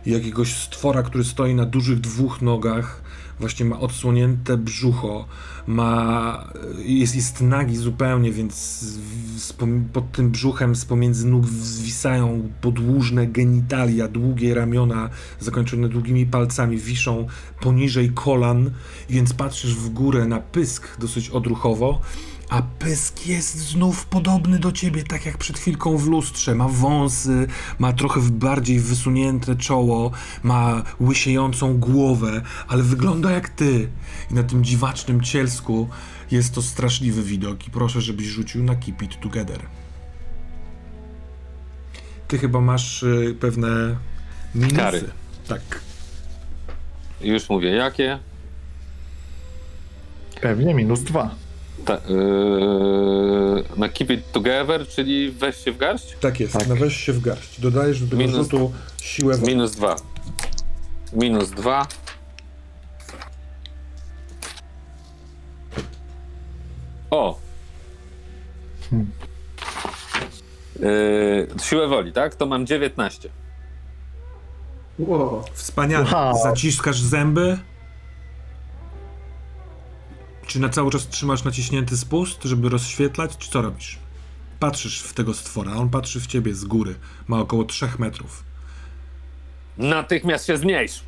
Jakiegoś stwora, który stoi na dużych dwóch nogach, właśnie ma odsłonięte brzucho, ma, jest, jest nagi zupełnie, więc pod tym brzuchem z pomiędzy nóg zwisają podłużne genitalia, długie ramiona zakończone długimi palcami wiszą poniżej kolan, więc patrzysz w górę na pysk dosyć odruchowo, a pysk jest znów podobny do ciebie, tak jak przed chwilką w lustrze. Ma wąsy, ma trochę bardziej wysunięte czoło, ma łysiejącą głowę, ale wygląda jak ty. I na tym dziwacznym cielsku jest to straszliwy widok i proszę, żebyś rzucił na Keep It Together. Ty chyba masz y, pewne minusy. Kary. Tak. Już mówię, jakie? Pewnie minus dwa. Ta, yy, na Keep It Together, czyli weź się w garść? Tak jest, Tak. no weź się w garść. Dodajesz do tego Minus- rzutu siłę. Minus dwa. Minus dwa. O! Hmm. Yy, siłę woli, tak? To mam 19. Wow. Wspaniale. Wow. Zaciskasz zęby? Czy na cały czas trzymasz naciśnięty spust, żeby rozświetlać, czy co robisz? Patrzysz w tego stwora, on patrzy w ciebie z góry. Ma około 3 metrów. Natychmiast się zmniejsz!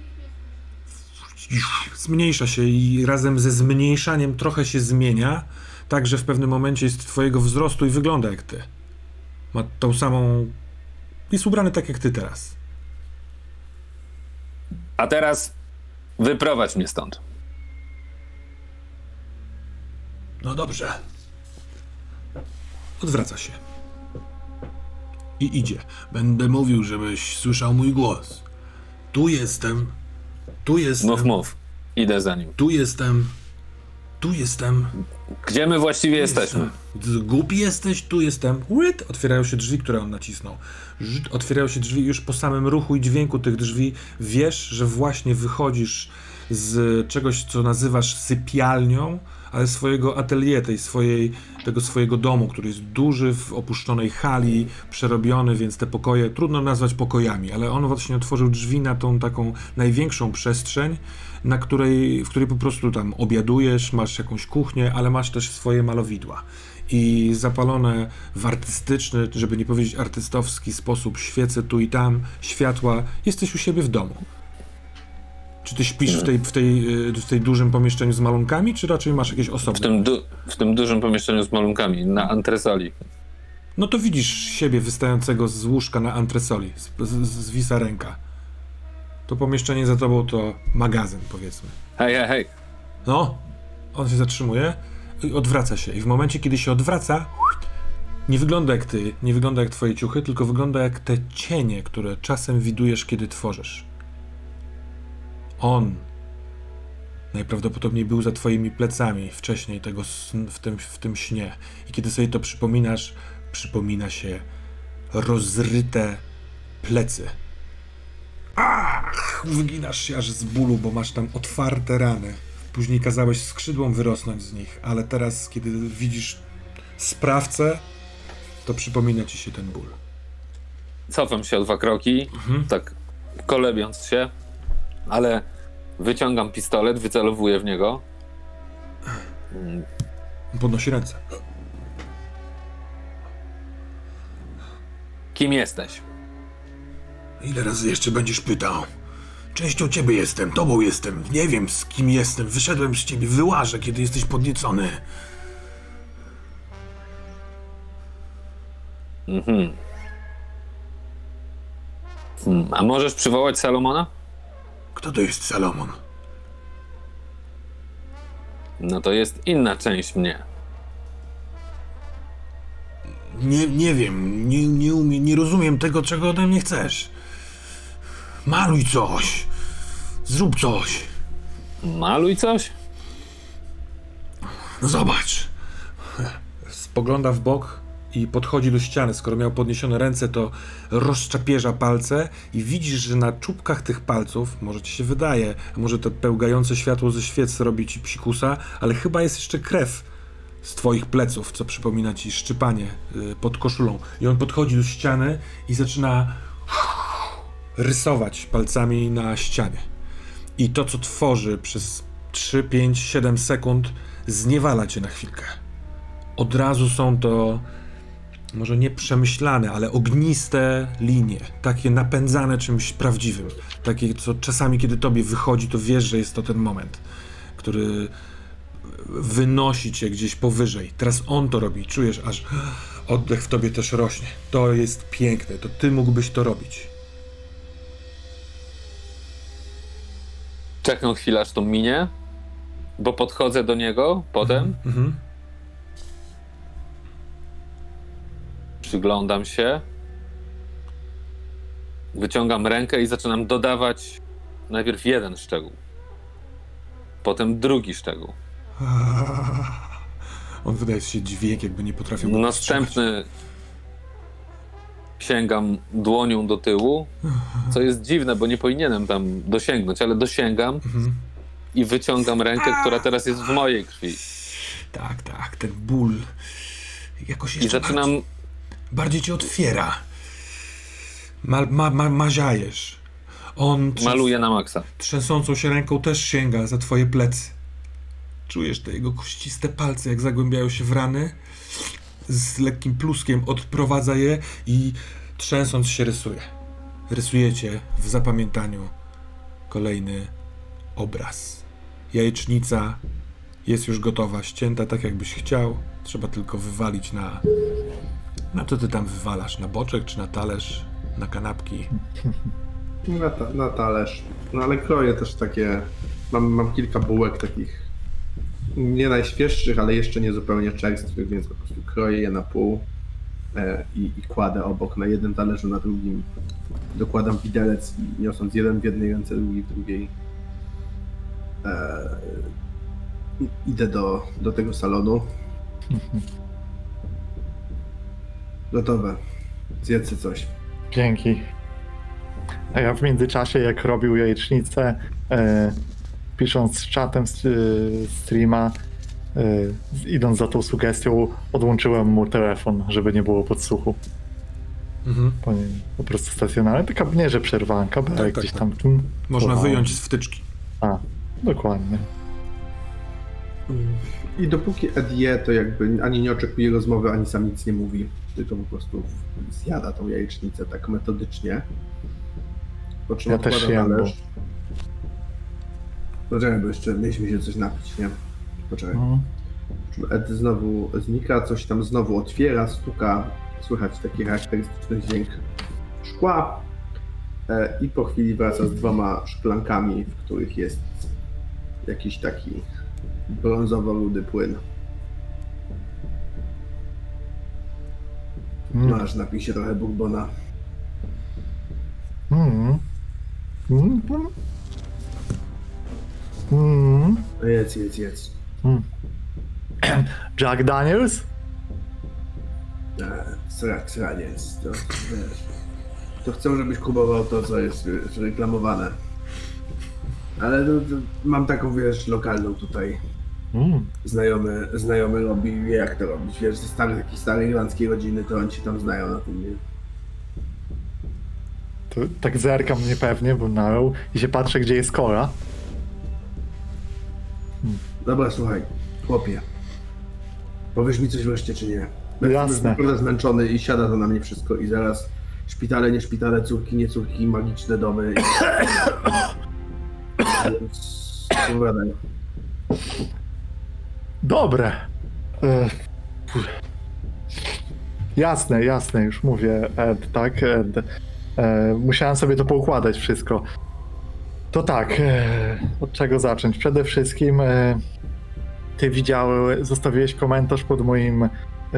Zmniejsza się i razem ze zmniejszaniem trochę się zmienia, tak że w pewnym momencie jest twojego wzrostu i wygląda jak ty. Ma tą samą... Jest ubrany tak jak ty teraz. A teraz wyprowadź mnie stąd. No dobrze. Odwraca się. I idzie. Będę mówił, żebyś słyszał mój głos. Tu jestem. Tu jestem. Mów, mów. Idę za nim. Tu jestem. Tu jestem. Gdzie my właściwie jesteśmy? Jestem. Głupi jesteś, tu jestem. Łyt! Otwierają się drzwi, które on nacisnął. Otwierają się drzwi już po samym ruchu i dźwięku tych drzwi. Wiesz, że właśnie wychodzisz z czegoś, co nazywasz sypialnią, ale swojego atelier, tej swojej, tego swojego domu, który jest duży, w opuszczonej hali, przerobiony, więc te pokoje trudno nazwać pokojami, ale on właśnie otworzył drzwi na tą taką największą przestrzeń, na której, w której po prostu tam obiadujesz, masz jakąś kuchnię, ale masz też swoje malowidła. I zapalone w artystyczny, żeby nie powiedzieć artystowski sposób, świece tu i tam, światła, jesteś u siebie w domu. Czy ty śpisz w tej, w tej, y, w tej dużym pomieszczeniu z malunkami, czy raczej masz jakieś W osobne? tym, du- w tym dużym pomieszczeniu z malunkami, na antresoli. No to widzisz siebie wystającego z łóżka na antresoli, z, z, zwisa ręka. To pomieszczenie za tobą to magazyn, powiedzmy. Hej, hej, hej. No, on się zatrzymuje i odwraca się. I w momencie, kiedy się odwraca, nie wygląda jak ty, nie wygląda jak twoje ciuchy, tylko wygląda jak te cienie, które czasem widujesz, kiedy tworzysz. On najprawdopodobniej był za twoimi plecami wcześniej tego w, tym, w tym śnie. I kiedy sobie to przypominasz, przypomina się rozryte plecy. Ach, wyginasz się aż z bólu, bo masz tam otwarte rany. Później kazałeś skrzydłom wyrosnąć z nich, ale teraz, kiedy widzisz sprawcę, to przypomina ci się ten ból. Cofam się o dwa kroki, tak kolebiąc się, ale wyciągam pistolet, wycelowuję w niego. Podnosi ręce. Kim jesteś? Ile razy jeszcze będziesz pytał? Częścią ciebie jestem, tobą jestem, nie wiem z kim jestem, wyszedłem z ciebie, wyłażę, kiedy jesteś podniecony. Mhm. Hmm, a możesz przywołać Salomona? Kto to jest Salomon? No to jest inna część mnie. Nie, nie wiem, nie, nie, umie, nie rozumiem tego, czego ode mnie chcesz. Maluj coś. Zrób coś. Maluj coś? No zobacz. Spogląda w bok i podchodzi do ściany. Skoro miał podniesione ręce, to rozczapierza palce i widzisz, że na czubkach tych palców, może ci się wydaje, może to pełgające światło ze świec robi ci psikusa, ale chyba jest jeszcze krew z twoich pleców, co przypomina ci szczypanie y, pod koszulą. I on podchodzi do ściany i zaczyna rysować palcami na ścianie. I to, co tworzy przez 3, 5, 7 sekund, zniewala cię na chwilkę. Od razu są to może nie przemyślane, ale ogniste linie, takie napędzane czymś prawdziwym. Takie, co czasami, kiedy tobie wychodzi, to wiesz, że jest to ten moment, który wynosi cię gdzieś powyżej. Teraz on to robi, czujesz, aż oddech w tobie też rośnie. To jest piękne, to ty mógłbyś to robić. Czekam chwilę, aż to minie, bo podchodzę do niego potem, Mhm. Przyglądam się, wyciągam rękę i zaczynam dodawać najpierw jeden szczegół, potem drugi szczegół. On wydaje się dźwięk, jakby nie potrafił go. Następny sięgam dłonią do tyłu, co jest dziwne, bo nie powinienem tam dosięgnąć, ale dosięgam Mhm. i wyciągam rękę, która teraz jest w mojej krwi. Tak, tak, ten ból jakoś I zaczynam bardziej, bardziej cię otwiera. Ma, ma, ma, maziajesz. On trzęs- maluję na maksa. trzęsącą się ręką też sięga za twoje plecy. Czujesz te jego kościste palce, jak zagłębiają się w rany. Z lekkim pluskiem odprowadza je i trzęsąc się rysuje. Rysujecie w zapamiętaniu kolejny obraz. Jajecznica jest już gotowa, ścięta tak jakbyś chciał. Trzeba tylko wywalić na. Na co ty tam wywalasz? Na boczek czy na talerz? Na kanapki? Na, ta, na talerz. No ale kroję też takie. Mam, mam kilka bułek takich nie najświeższych, ale jeszcze nie zupełnie czerstwych, więc po prostu kroję je na pół e, i, i kładę obok na jednym talerzu, na drugim. Dokładam widelec, i niosąc jeden w jednej ręce, drugi w drugiej. E, idę do, do tego salonu. Gotowe. Zjedzcie coś. Dzięki. A ja w międzyczasie, jak robił jajecznicę, e, pisząc z czatem z, e, streama, e, idąc za tą sugestią, odłączyłem mu telefon, żeby nie było podsłuchu. Mhm. Po, po prostu stacjonarny. Taka nie, że przerwałem kabelek Tak, tak, gdzieś tak. tam. Można pływałem. wyjąć z wtyczki. A, dokładnie. I dopóki Ed je, to jakby ani nie oczekuje rozmowy, ani sam nic nie mówi, tylko po prostu zjada tą jajecznicę tak metodycznie. Po czym Ja też jem, talerz. Poczekaj, bo jeszcze mieliśmy się coś napić, nie? Poczekaj. Mhm. Ed znowu znika, coś tam znowu otwiera, stuka, słychać taki charakterystyczny dźwięk szkła. E, I po chwili wraca z dwoma szklankami, w których jest jakiś taki brązowo-rudy płyn. Mm. Masz, napij się trochę bourbona. Mm. Mm. Mm. No Jedz, jedz, jedz. Jack Daniels? E, Srak, sraniec. To, wiesz, to chcę, żebyś kupował to, co jest wiesz, reklamowane. Ale mam taką, wiesz, lokalną tutaj. Mm. Znajomy, znajomy robi, wie jak to robić. Wiesz, ze starej, takiej starej irlandzkiej rodziny, to oni się tam znają na tym, nie? To, tak zerkam niepewnie, bo nalał i się patrzę, gdzie jest kola. Dobra, słuchaj, chłopie. Powiesz mi coś wreszcie, czy nie? Jasne. Jestem zmęczony i siada to na mnie wszystko i zaraz szpitale, nie szpitale, córki, nie córki, magiczne domy. I... Opowiadaj. Dobre. E, jasne, jasne, już mówię, Ed, tak? Ed. E, musiałem sobie to poukładać wszystko. To tak, e, od czego zacząć? Przede wszystkim e, ty widziałeś, zostawiłeś komentarz pod moim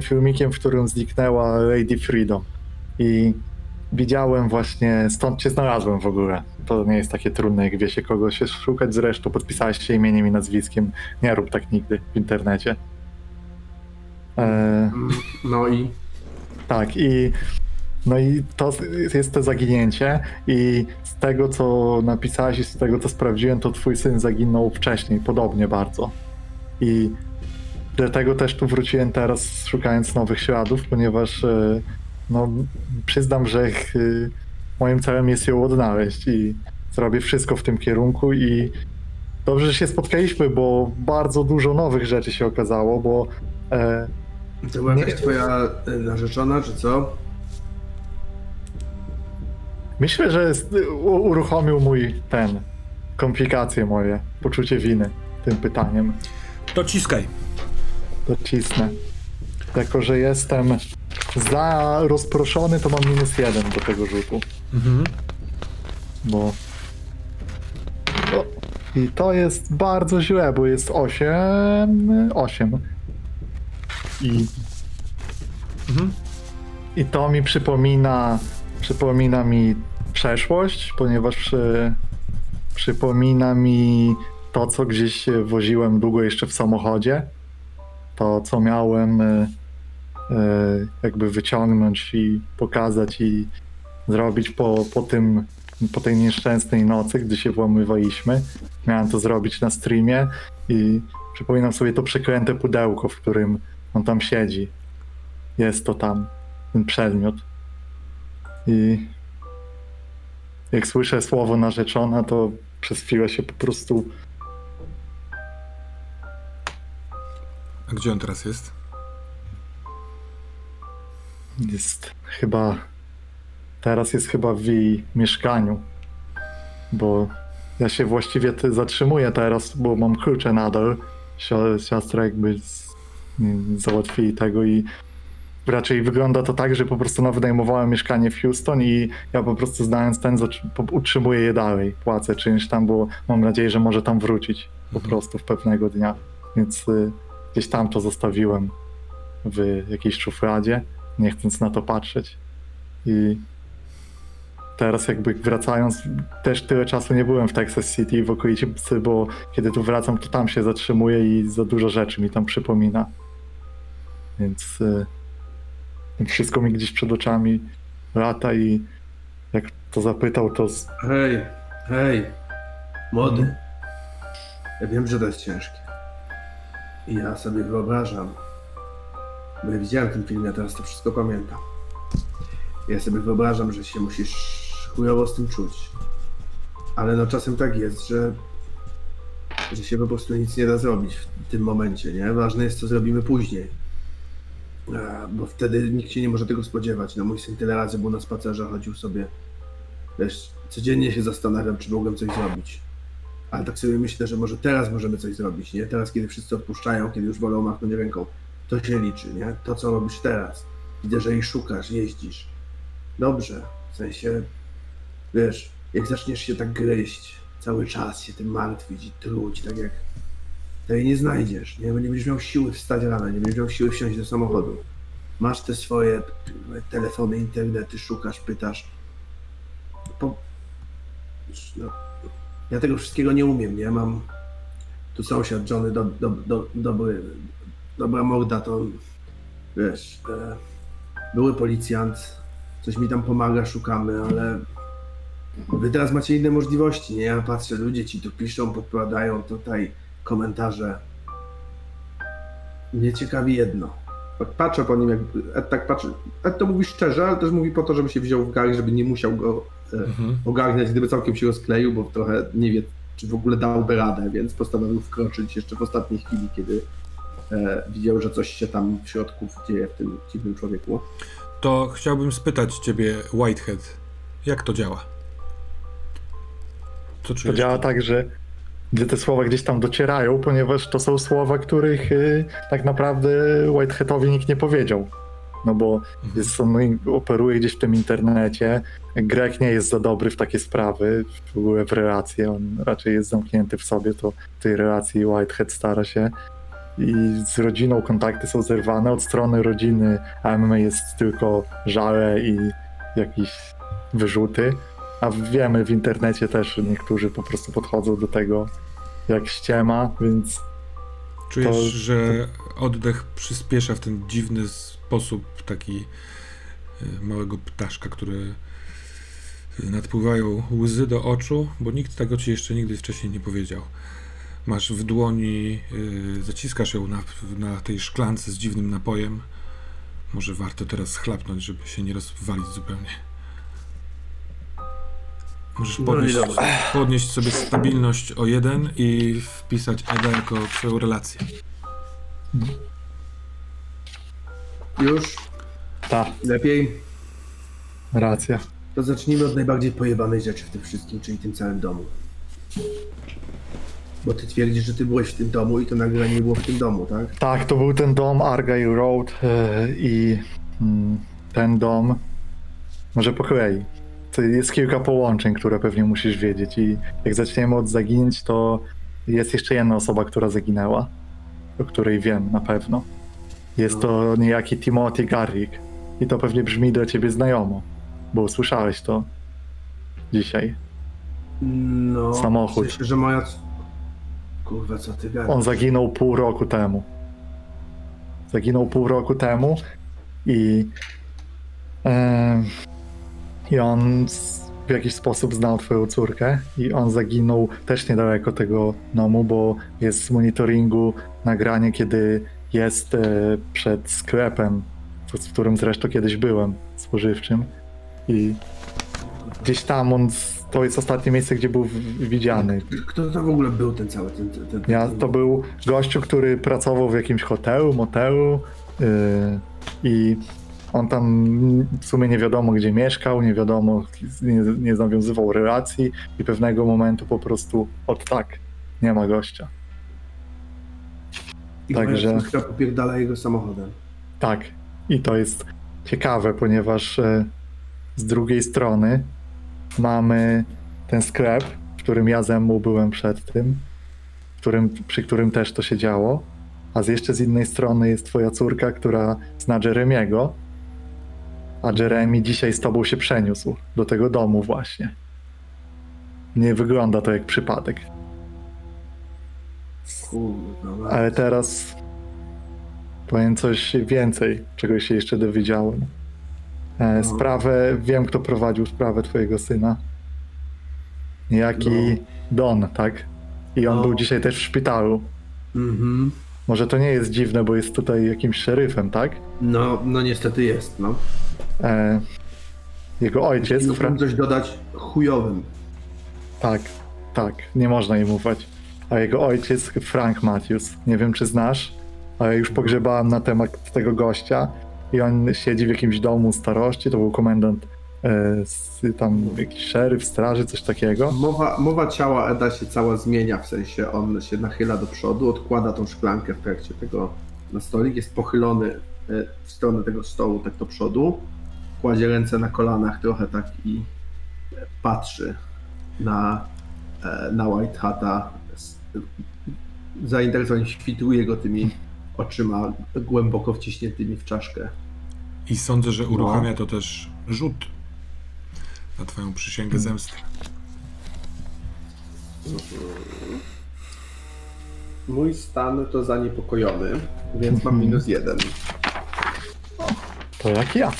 filmikiem, w którym zniknęła Lady Freedom. I widziałem właśnie, stąd cię znalazłem w ogóle. To nie jest takie trudne, jak wie się kogo się szukać. Zresztą podpisałeś się imieniem i nazwiskiem. Nie rób tak nigdy w internecie. E, No i Tak, i no i to jest to zaginięcie i z tego, co napisałeś i z tego, co sprawdziłem, to twój syn zaginął wcześniej, podobnie bardzo. I dlatego też tu wróciłem teraz, szukając nowych śladów, ponieważ e, no, przyznam, że e, moim celem jest ją odnaleźć i zrobię wszystko w tym kierunku i dobrze, że się spotkaliśmy, bo bardzo dużo nowych rzeczy się okazało, bo e, To była Nie. jakaś twoja e, narzeczona, czy co? Myślę, że uruchomił mój ten komplikacje moje, poczucie winy tym pytaniem. To ciskaj. Docisnę. Jako, że jestem za rozproszony, to mam minus jeden do tego rzutu. Mhm. Bo. O, I to jest bardzo źle, bo jest 8. 8. I. Mhm. I to mi przypomina. Przypomina mi przeszłość, ponieważ przypomina mi to, co gdzieś woziłem długo jeszcze w samochodzie. To, co miałem e, jakby wyciągnąć i pokazać i zrobić po, po tym, po tej nieszczęsnej nocy, gdy się włamywaliśmy. Miałem to zrobić na streamie i przypominam sobie to przeklęte pudełko, w którym on tam siedzi. Jest to tam, ten przedmiot. I jak słyszę słowo narzeczona, to przez chwilę się po prostu A gdzie on teraz jest? Jest chyba. Teraz jest chyba w jej mieszkaniu. Bo ja się właściwie zatrzymuję teraz, bo mam klucze nadal. Sio- Siostra jakby z, załatwili tego i raczej wygląda to tak, że po prostu ona wynajmowała mieszkanie w Houston i ja po prostu znając ten, utrzymuję je dalej. Płacę czymś tam, bo mam nadzieję, że może tam wrócić po Mhm. prostu w pewnego dnia. Więc y, gdzieś tam to zostawiłem w jakiejś szufladzie, nie chcąc na to patrzeć. I teraz jakby wracając, też tyle czasu nie byłem w Texas City w okolicy, bo kiedy tu wracam, to tam się zatrzymuję i za dużo rzeczy mi tam przypomina. Więc y, wszystko mi gdzieś przed oczami lata i jak to zapytał, to z- Hej, hej, młody. Mhm. Ja wiem, że to jest ciężkie. I ja sobie wyobrażam, bo ja widziałem ten film, ja teraz to wszystko pamiętam. Ja sobie wyobrażam, że się musisz chujowo z tym czuć. Ale no czasem tak jest, że, że się po prostu nic nie da zrobić w tym momencie, nie? Ważne jest, co zrobimy później. Bo wtedy nikt się nie może tego spodziewać. No mój syn tyle razy był na spacerze, chodził sobie Wiesz, codziennie się zastanawiam, czy mogłem coś zrobić. Ale tak sobie myślę, że może teraz możemy coś zrobić, nie? Teraz, kiedy wszyscy odpuszczają, kiedy już wolą machnąć ręką, to się liczy, nie? To, co robisz teraz. Widzę, że jej szukasz, jeździsz. Dobrze, w sensie, wiesz, jak zaczniesz się tak gryźć, cały czas się tym martwić i truć, tak jak to jej nie znajdziesz, nie? Bo nie będziesz miał siły wstać rano, nie będziesz miał siły wsiąść do samochodu. Masz te swoje telefony, internety, szukasz, pytasz, po... no, ja tego wszystkiego nie umiem, nie? Mam tu sąsiad Johnny, do, do, do, dobry, dobra morda, to wiesz, e, były policjant, coś mi tam pomaga, szukamy, ale wy teraz macie inne możliwości, nie? Ja patrzę, ludzie ci tu piszą, podpowiadają tutaj komentarze. Mnie ciekawi jedno. Tak patrzę po nim, jak Ed tak patrzy. Ed to mówi szczerze, ale też mówi po to, żeby się wziął w garść, żeby nie musiał go e, Mhm. ogarniać, gdyby całkiem się rozkleił, bo trochę nie wie, czy w ogóle dałby radę, więc postanowił wkroczyć jeszcze w ostatniej chwili, kiedy widział, że coś się tam w środku dzieje w tym dziwnym człowieku. To chciałbym spytać ciebie, Whitehead, jak to działa? Co to działa tak, że gdzie te słowa gdzieś tam docierają, ponieważ to są słowa, których y, tak naprawdę Whiteheadowi nikt nie powiedział. No bo Mhm. jest, on operuje gdzieś w tym internecie. Grek nie jest za dobry w takie sprawy, w ogóle w relacje. On raczej jest zamknięty w sobie, to w tej relacji Whitehead stara się. I z rodziną kontakty są zerwane. Od strony rodziny MMA jest tylko żale i jakieś wyrzuty. A wiemy w internecie też, niektórzy po prostu podchodzą do tego jak ściema, więc Czujesz, to- że oddech przyspiesza w ten dziwny sposób, taki y, małego ptaszka, który nadpływają łzy do oczu, bo nikt tego ci jeszcze nigdy wcześniej nie powiedział. Masz w dłoni, y, zaciskasz ją na, na tej szklance z dziwnym napojem. Może warto teraz chlapnąć, żeby się nie rozwalić zupełnie. Możesz No podnieść, podnieść sobie stabilność o jeden i wpisać Eda jako swoją relację. Już Ta, lepiej. racja. To zacznijmy od najbardziej pojebanej rzeczy w tym wszystkim, czyli tym całym domu. Bo ty twierdzisz, że ty byłeś w tym domu i to nagranie nie było w tym domu, tak? Tak, to był ten dom Argyle Road e, i mm, ten dom może po kolei. To jest kilka połączeń, które pewnie musisz wiedzieć i jak zaczniemy od zaginięć, to jest jeszcze jedna osoba, która zaginęła, o której wiem na pewno. Jest to niejaki Timothy Garrick i to pewnie brzmi do ciebie znajomo, bo usłyszałeś to dzisiaj. No. Samochód. W sensie, że moja... Kurwa, co ty gadasz? On zaginął pół roku temu. Zaginął pół roku temu i. I on z- w jakiś sposób znał twoją córkę i on zaginął też niedaleko tego domu, bo jest z monitoringu nagranie, kiedy jest e, przed sklepem, w którym zresztą kiedyś byłem, spożywczym. I gdzieś tam on, z- to jest ostatnie miejsce, gdzie był widziany. Kto to w ogóle był ten cały, ten... ten, ten Ja, to był gościu, który pracował w jakimś hotelu, motelu yy, i on tam w sumie nie wiadomo gdzie mieszkał, nie wiadomo, nie, nie nawiązywał relacji i pewnego momentu po prostu od tak, nie ma gościa. I także- popierdala jego samochodem. Tak. I to jest ciekawe, ponieważ e, z drugiej strony mamy ten sklep, w którym ja ze mną byłem przed tym, którym, przy którym też to się działo. A z jeszcze z innej strony jest twoja córka, która zna Jeremiego, a Jeremy dzisiaj z tobą się przeniósł do tego domu właśnie. Nie wygląda to jak przypadek. Kurwa, Ale teraz powiem coś więcej, czego się jeszcze dowiedziałem. E, No. Sprawę, wiem kto prowadził sprawę twojego syna. Niejaki No. Don, tak? I on No. był dzisiaj też w szpitalu. Mhm. Może to nie jest dziwne, bo jest tutaj jakimś szeryfem, tak? No, no niestety jest, no. E, jego ojciec, Fra- Mógłbym coś dodać chujowym. tak, tak, nie można im ufać. A jego ojciec, Frank Matthews, nie wiem czy znasz, ale już pogrzebałem na temat tego gościa i on siedzi w jakimś domu starości, to był komendant, e, tam jakiś szeryf, straży, coś takiego. Mowa, mowa ciała Eda się cała zmienia, w sensie on się nachyla do przodu, odkłada tą szklankę w trakcie tego na stolik, jest pochylony e, w stronę tego stołu, tak do przodu, kładzie ręce na kolanach trochę tak i e, patrzy na, e, na White Hata. Zainteresowany śwituje go tymi oczyma głęboko wciśniętymi w czaszkę. I sądzę, że No. uruchamia to też rzut na twoją przysięgę zemsty. Mój stan to zaniepokojony, więc mam minus jeden. To jak ja.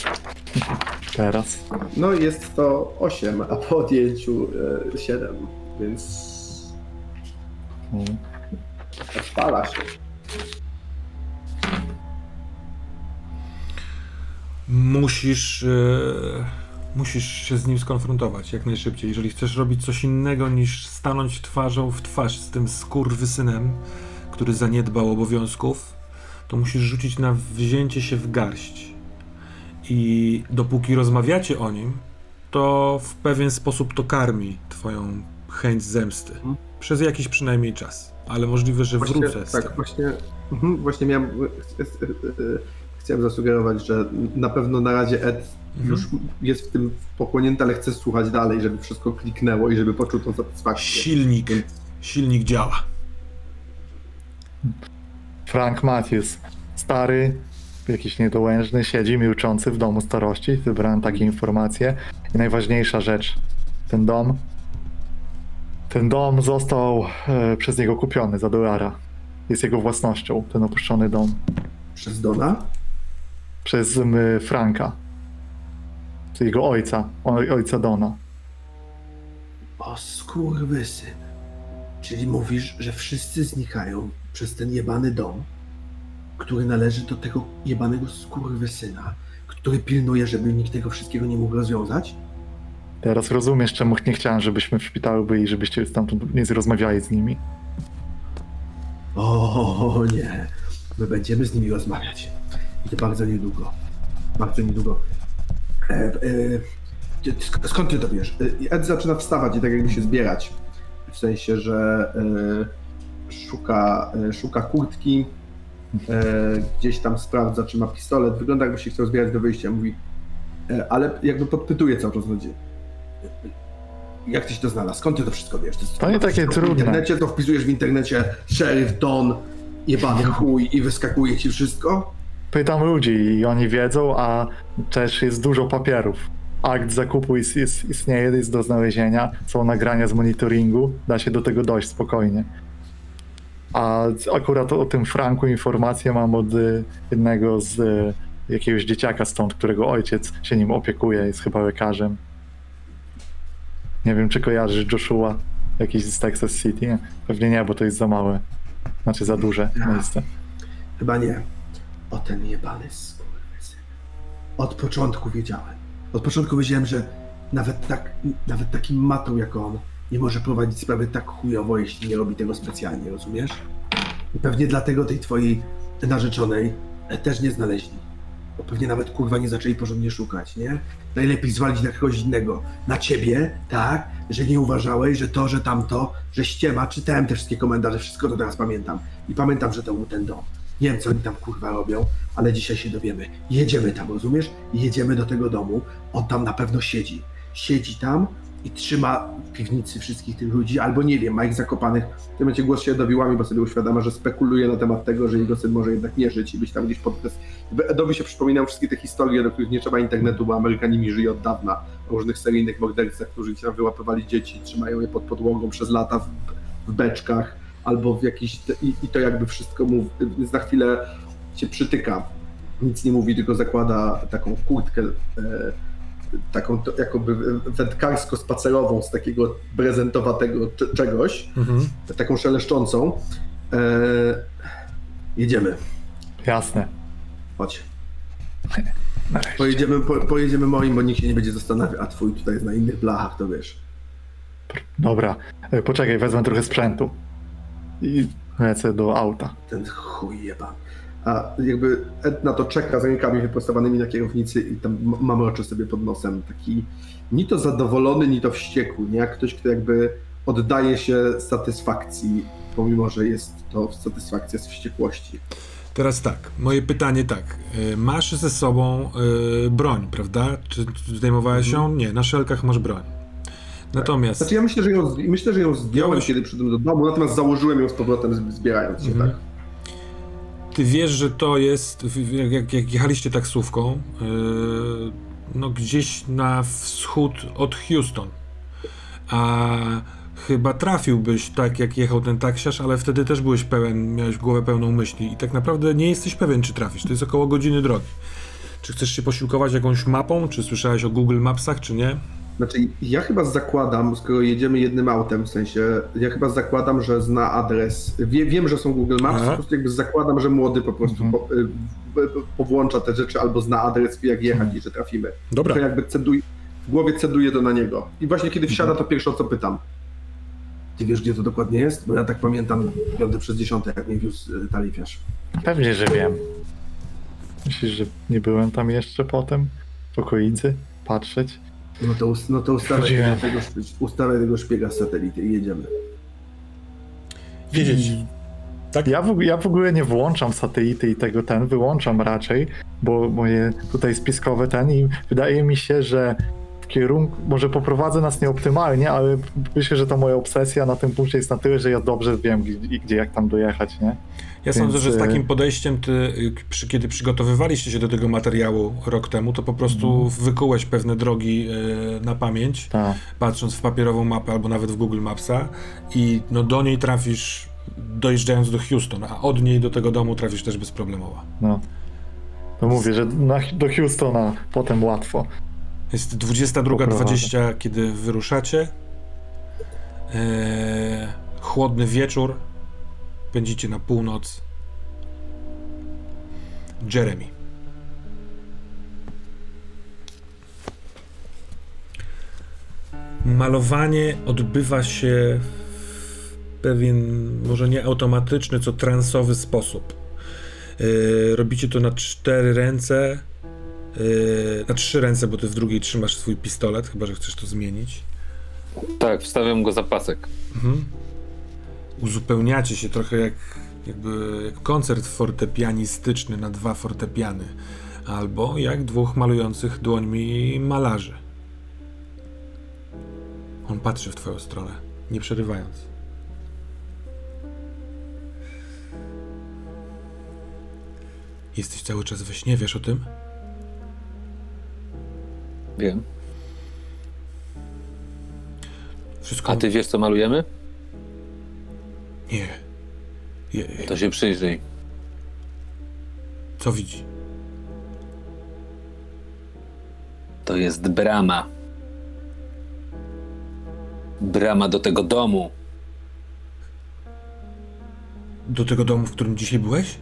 Teraz. No jest to 8, a po odjęciu e, 7, więc Mm. odpala się. Musisz, e, musisz się z nim skonfrontować jak najszybciej. Jeżeli chcesz robić coś innego niż stanąć twarzą w twarz z tym skurwysynem, który zaniedbał obowiązków, to musisz rzucić na wzięcie się w garść. I dopóki rozmawiacie o nim, to w pewien sposób to karmi twoją chęć zemsty. Mhm. Przez jakiś przynajmniej czas. Ale możliwe, że Właśnie, wrócę z tak, właśnie, mhm, właśnie miałem, e, e, chciałem zasugerować, że na pewno na razie Ed Mhm. już jest w tym pochłonięty, ale chce słuchać dalej, żeby wszystko kliknęło i żeby poczuł tą satysfakcję. Silnik, Więc silnik działa. Frank Matthews, stary, jakiś niedołężny, siedzi milczący w domu starości. Wybrałem takie informacje. I najważniejsza rzecz, ten dom, ten dom został e, przez niego kupiony za dolara. Jest jego własnością, ten opuszczony dom. Przez Dona? Przez m, Franka. jego ojca, oj, ojca Dona. O skurwysyn. Czyli mówisz, że wszyscy znikają przez ten jebany dom, który należy do tego jebanego skurwysyna, który pilnuje, żeby nikt tego wszystkiego nie mógł rozwiązać? Teraz rozumiesz, czemu nie chciałem, żebyśmy w szpitalu byli, żebyście stamtąd nie rozmawiali z nimi. O nie, my będziemy z nimi rozmawiać. I to bardzo niedługo. Bardzo niedługo. E, e, sk- skąd ty to wiesz? E, Ed zaczyna wstawać i tak jakby się zbierać. W sensie, że e, szuka, e, szuka kurtki, e, gdzieś tam sprawdza, czy ma pistolet. Wygląda jakby się chciał zbierać do wyjścia. Mówi, ale jakby podpytuje cały czas ludzi. Jak ty się to znalazł? Skąd ty to wszystko wiesz? jest To nie takie trudne. W internecie to wpisujesz w internecie szeryf Don, jebany chuj i wyskakuje ci wszystko? Pytam ludzi i oni wiedzą, a też jest dużo papierów. Akt zakupu ist, ist, istnieje, jest do znalezienia, są nagrania z monitoringu, da się do tego dojść spokojnie. A akurat o tym Franku informację mam od y, jednego z y, jakiegoś dzieciaka stąd, którego ojciec się nim opiekuje, jest chyba lekarzem. Nie wiem, czy kojarzysz Joshua, jakiś z Texas City? Nie, Pewnie nie, bo to jest za małe. Znaczy za duże miejsce. Chyba nie. O ten jebany skurwysyn. Od początku wiedziałem. Od początku wiedziałem, że nawet, tak, nawet taki matą jak on nie może prowadzić sprawy tak chujowo, jeśli nie robi tego specjalnie, rozumiesz? I pewnie dlatego tej twojej narzeczonej e, też nie znaleźli. Bo pewnie nawet kurwa nie zaczęli porządnie szukać, nie? Najlepiej zwalić na kogoś innego. Na ciebie, tak? Że nie uważałeś, że to, że tamto, że ściema. Czytałem te wszystkie komentarze, wszystko to teraz pamiętam. I pamiętam, że to był ten dom. Nie wiem, co oni tam kurwa robią, ale dzisiaj się dowiemy. Jedziemy tam, rozumiesz? Jedziemy do tego domu. On tam na pewno siedzi. Siedzi tam i trzyma w piwnicy wszystkich tych ludzi, albo nie wiem, ma ich zakopanych. W tym momencie głos się dowiła mi, bo sobie uświadamia, że spekuluje na temat tego, że jego syn może jednak nie żyć i być tam gdzieś pod... Edowi się przypominają wszystkie te historie, do których nie trzeba internetu, bo Amerykanie nimi żyją od dawna. O różnych seryjnych mordercach, którzy tam wyłapywali dzieci, trzymają je pod podłogą przez lata w, w beczkach albo w jakiś... I, I to jakby wszystko mu za chwilę się przytyka. Nic nie mówi, tylko zakłada taką kurtkę e, taką to, jakoby wędkarsko-spacerową z takiego prezentowatego cze- czegoś, Mhm. taką szeleszczącą. E, jedziemy, Jasne. chodź. Nareszcie. Pojedziemy, po, pojedziemy moim, bo nikt się nie będzie zastanawiał, a twój tutaj jest na innych blachach, to wiesz. Dobra, e, poczekaj, wezmę trochę sprzętu. I lecę do auta. Ten chuj jeba. A jakby Ed na to czeka z rękami wyprostowanymi na kierownicy i tam m- mamrocze sobie pod nosem. Taki ni to zadowolony, ni to wściekły, nie? Jak ktoś, kto jakby oddaje się satysfakcji, pomimo, że jest to satysfakcja z wściekłości. Teraz tak, moje pytanie tak. y, Masz ze sobą y, broń, prawda? Czy zdejmowałeś ją? Nie, na szelkach masz broń. Natomiast Znaczy ja myślę, że ją, myślę, że ją zdjąłem, Miałeś- kiedy przyszedłem do domu, natomiast założyłem ją z powrotem, zbierając się, Mhm. tak? ty wiesz, że to jest, jak, jak, jechaliście taksówką, y, no gdzieś na wschód od Houston. A chyba trafiłbyś tak, jak jechał ten taksiarz, ale wtedy też byłeś pełen, miałeś głowę pełną myśli i tak naprawdę nie jesteś pewien, czy trafisz. To jest około godziny drogi. Czy chcesz się posiłkować jakąś mapą? Czy słyszałeś o Google Mapsach, czy nie? Znaczy, ja chyba zakładam, skoro jedziemy jednym autem, w sensie, ja chyba zakładam, że zna adres. Wie, wiem, że są Google Maps, Aha. po prostu jakby zakładam, że młody po prostu Mhm. po, y, w- powłącza te rzeczy albo zna adres, wie jak jechać i że trafimy. Dobra. To jakby ceduj, w głowie ceduję to na niego. I właśnie kiedy wsiada, to pierwsze o co pytam. Ty wiesz, gdzie to dokładnie jest? Bo ja tak pamiętam, piąty przez dziesiąty, jak mnie wiózł y, talifiarz. Pewnie, że wiem. Myślisz, że nie byłem tam jeszcze potem? W okolicy? Patrzeć? No to, no to ustawiaj, tego, ustawiaj tego szpiega z satelity i jedziemy. Wiedzieć. Tak? Ja w, ja w ogóle nie włączam satelity i tego ten, wyłączam raczej, bo moje tutaj spiskowe ten i wydaje mi się, że kierunku, może poprowadzę nas nieoptymalnie, ale myślę, że ta moja obsesja na tym punkcie jest na tyle, że ja dobrze wiem, gdzie, gdzie jak tam dojechać, nie? Ja sądzę, Więc, że z e, takim podejściem, ty, przy, kiedy przygotowywaliście się do tego materiału rok temu, to po prostu Mhm. wykułeś pewne drogi y, na pamięć, Tak. patrząc w papierową mapę albo nawet w Google Mapsa i no, do niej trafisz dojeżdżając do Houston, a od niej do tego domu trafisz też bezproblemowo. No. To mówię, że na, do Houstona potem łatwo. Jest 22.20, kiedy wyruszacie. Eee, chłodny wieczór. Pędzicie na północ. Jeremy. Malowanie odbywa się w pewien, może nie automatyczny, co transowy sposób. Eee, robicie to na cztery ręce. Yy, na trzy ręce, bo ty w drugiej trzymasz swój pistolet, chyba że chcesz to zmienić. Tak, wstawiam go za pasek. Uzupełniacie się trochę jak, jakby, jak koncert fortepianistyczny na dwa fortepiany, albo jak dwóch malujących dłońmi malarzy. On patrzy w twoją stronę, nie przerywając. Jesteś cały czas we śnie, wiesz o tym? Wiem. Wszystko. A ty wiesz, co malujemy? Nie. Je, To się przyjrzyj. co widzi? To jest brama. Brama do tego domu. Do tego domu, w którym dzisiaj byłeś?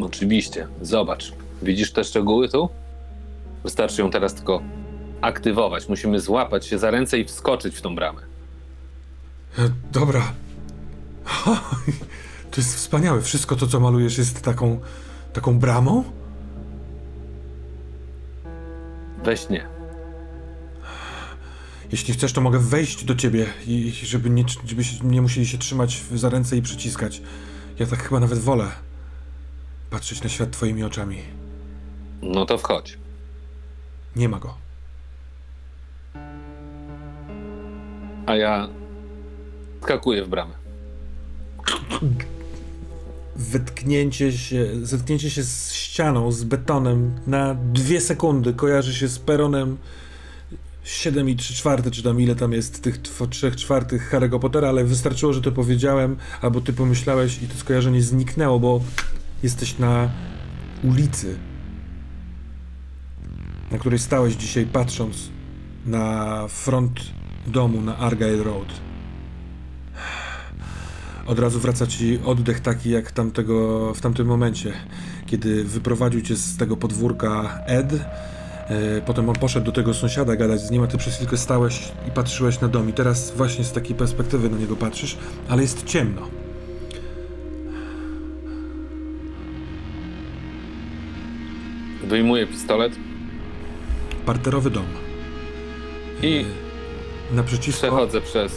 Oczywiście. Zobacz. Widzisz te szczegóły tu? Wystarczy ją teraz tylko aktywować. Musimy złapać się za ręce i wskoczyć w tą bramę. E, Dobra. To jest wspaniałe. Wszystko to, co malujesz, jest taką, taką bramą? Weź nie. Jeśli chcesz, to mogę wejść do ciebie i żeby nie, żebyście nie musieli się trzymać za ręce i przyciskać. Ja tak chyba nawet wolę. Patrzeć na świat twoimi oczami. No to wchodź. Nie ma go. A ja skakuję w bramę. Wetknięcie się, zetknięcie się z ścianą, z betonem na dwie sekundy kojarzy się z peronem 7 i 3 czwarte, czy tam ile tam jest tych 3 czwartych Harry'ego Pottera, ale wystarczyło, że to powiedziałem, albo ty pomyślałeś i to skojarzenie zniknęło, bo jesteś na ulicy, na której stałeś dzisiaj patrząc na front domu na Argyle Road. Od razu wraca ci oddech taki jak tamtego, w tamtym momencie, kiedy wyprowadził cię z tego podwórka Ed. E, potem on poszedł do tego sąsiada gadać z nim, a ty przez chwilkę stałeś i patrzyłeś na dom. I teraz właśnie z takiej perspektywy na niego patrzysz, ale jest ciemno. Wyjmuję pistolet Parterowy dom. i Naprzeciwko, przechodzę przez.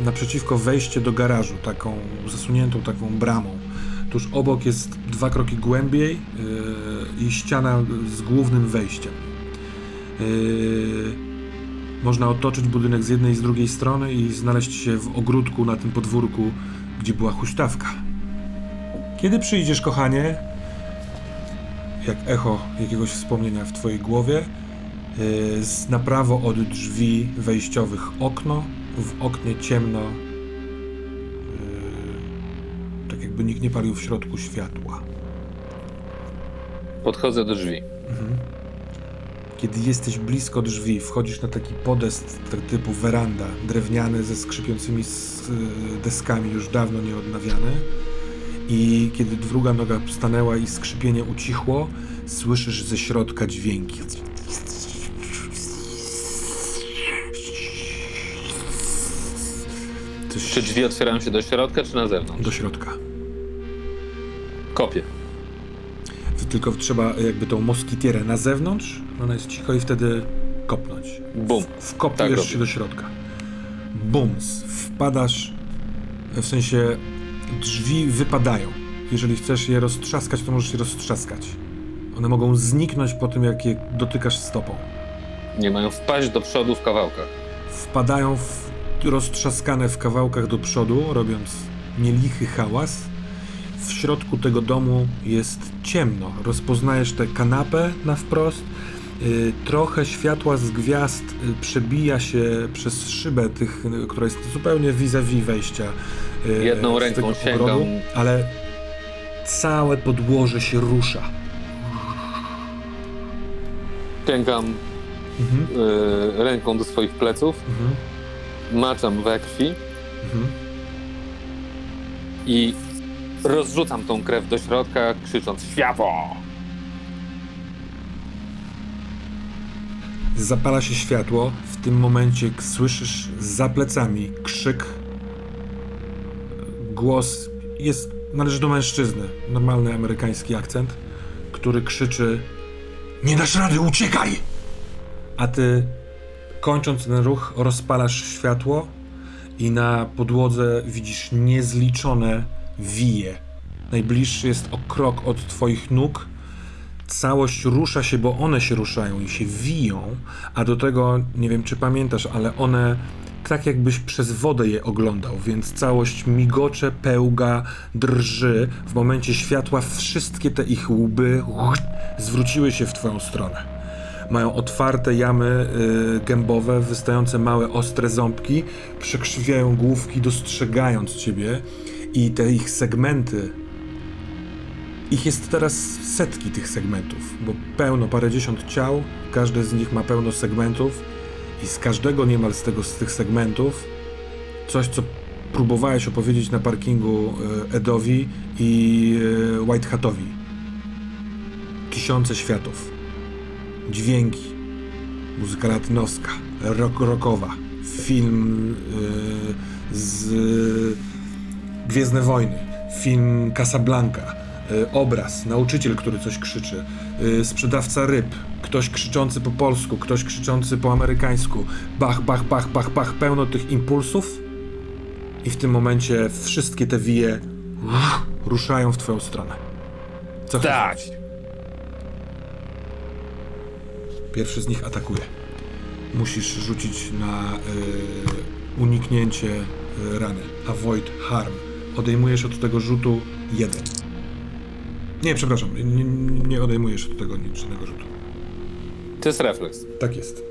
naprzeciwko wejście do garażu, taką zasuniętą taką bramą. Tuż obok jest dwa kroki głębiej yy, i ściana z głównym wejściem. Yy, można otoczyć budynek z jednej i z drugiej strony i znaleźć się w ogródku na tym podwórku, gdzie była huśtawka. Kiedy przyjdziesz, kochanie, jak echo jakiegoś wspomnienia w twojej głowie, na prawo od drzwi wejściowych okno, w oknie ciemno, yy, tak jakby nikt nie palił w środku światła. Podchodzę do drzwi. Kiedy jesteś blisko drzwi, wchodzisz na taki podest typu weranda, drewniany ze skrzypiącymi y, deskami, już dawno nieodnawiany. I kiedy druga noga stanęła i skrzypienie ucichło, słyszysz ze środka dźwięki. Czy drzwi otwierają się do środka, czy na zewnątrz? do środka. Kopię. Tylko trzeba jakby tą moskitierę na zewnątrz, ona jest cicho i wtedy kopnąć. Bum. Wkopujesz Tak się do środka. Bums. Wpadasz, w sensie drzwi wypadają. Jeżeli chcesz je roztrzaskać, to możesz je roztrzaskać. One mogą zniknąć po tym, jak je dotykasz stopą. Nie mają wpaść do przodu w kawałkach. Wpadają w, roztrzaskane w kawałkach do przodu, robiąc nielichy hałas. W środku tego domu jest ciemno. Rozpoznajesz tę kanapę na wprost. Y, trochę światła z gwiazd y, przebija się przez szybę tych, która jest zupełnie vis-a-vis wejścia. y, Jedną ręką tego sięgam. ogrodu, Ale całe podłoże się rusza. Sięgam Mhm. ręką do swoich pleców, Mhm. Maczam we krwi Mhm. i rozrzucam tą krew do środka, krzycząc światło! Zapala się światło. W tym momencie słyszysz za plecami krzyk. Głos jest, należy do mężczyzny. Normalny amerykański akcent, który krzyczy: Nie dasz rady, uciekaj! A ty, kończąc ten ruch, rozpalasz światło i na podłodze widzisz niezliczone wije. Najbliższy jest o krok od twoich nóg całość rusza się, bo one się ruszają i się wiją, a do tego, nie wiem czy pamiętasz, ale one tak jakbyś przez wodę je oglądał, więc całość migocze, pełga, drży. W momencie światła wszystkie te ich łby zwróciły się w twoją stronę. Mają otwarte jamy y, gębowe, wystające małe, ostre ząbki, przekrzywiają główki, dostrzegając ciebie i te ich segmenty ich jest teraz setki tych segmentów, bo pełno, parędziesiąt ciał, każde z nich ma pełno segmentów i z każdego niemal z, tego, z tych segmentów coś, co próbowałeś opowiedzieć na parkingu e, Edowi i e, White Hatowi. Tysiące światów, dźwięki, muzyka latynoska, rock, rockowa, film e, z Gwiezdne Wojny, film Casablanca, y, obraz, nauczyciel, który coś krzyczy, y, sprzedawca ryb, ktoś krzyczący po polsku, ktoś krzyczący po amerykańsku, bach, bach, bach, bach, bach, pełno tych impulsów. I w tym momencie wszystkie te wije ruszają w twoją stronę. Co chcesz Tak. zrobić? Pierwszy z nich atakuje. Musisz rzucić na y, uniknięcie y, rany. Avoid harm. Odejmujesz od tego rzutu jeden. Nie, przepraszam, nie, nie odejmujesz od tego nic- żadnego rzutu. To jest refleks. Tak jest.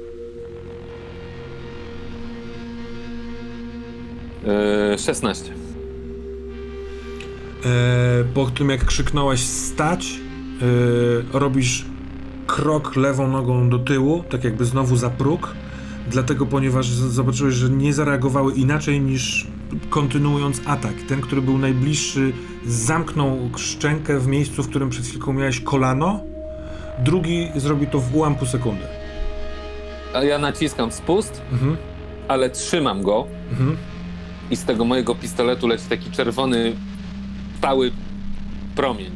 Yy, 16. E, po tym jak krzyknąłeś stać, e, robisz krok lewą nogą do tyłu, tak jakby znowu za próg, dlatego ponieważ zobaczyłeś, że nie zareagowały inaczej niż kontynuując atak. Ten, który był najbliższy, zamknął szczękę w miejscu, w którym przed chwilką miałeś kolano, drugi zrobi to w ułamku sekundy. A ja naciskam spust, Mhm, ale trzymam go mhm. i z tego mojego pistoletu leci taki czerwony, stały promień.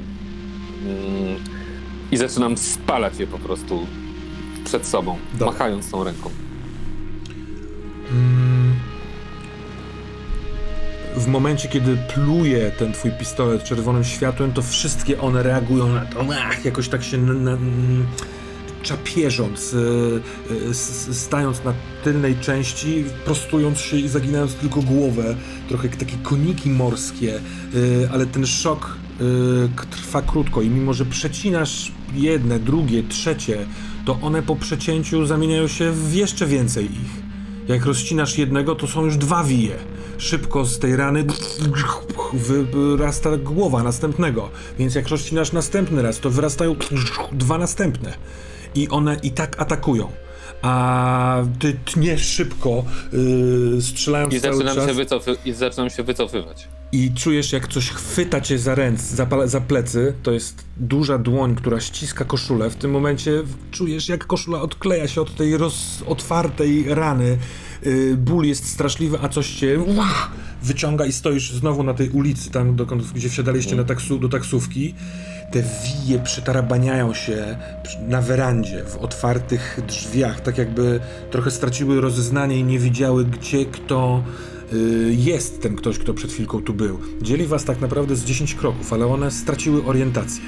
Mm, I zaczynam spalać je po prostu przed sobą, Dobra. machając tą ręką. Mm. W momencie, kiedy pluje ten twój pistolet czerwonym światłem, to wszystkie one reagują na to, ach, jakoś tak się na, na, czapierząc, e, e, s- stając na tylnej części, prostując się i zaginając tylko głowę, trochę jak takie koniki morskie, e, ale ten szok trwa krótko i mimo, że przecinasz jedne, drugie, trzecie, to one po przecięciu zamieniają się w jeszcze więcej ich. Jak rozcinasz jednego, to są już dwa wije. Szybko z tej rany wyrasta głowa następnego. Więc jak rozcinasz następny raz, to wyrastają dwa następne. I one i tak atakują. A ty tniesz szybko, yy, strzelając I cały zaczynam, czas. się wycofy- I zaczynam się wycofywać. I czujesz, jak coś chwyta cię za ręce, za, za plecy. To jest duża dłoń, która ściska koszulę. W tym momencie czujesz, jak koszula odkleja się od tej roz, otwartej rany. Yy, ból jest straszliwy, a coś cię uah, wyciąga i stoisz znowu na tej ulicy, tam dokąd, gdzie wsiadaliście na taksu, do taksówki. Te wije przetarabaniają się na werandzie, w otwartych drzwiach, tak jakby trochę straciły rozeznanie i nie widziały, gdzie kto jest ten ktoś, kto przed chwilką tu był. Dzieli was tak naprawdę z 10 kroków, ale one straciły orientację.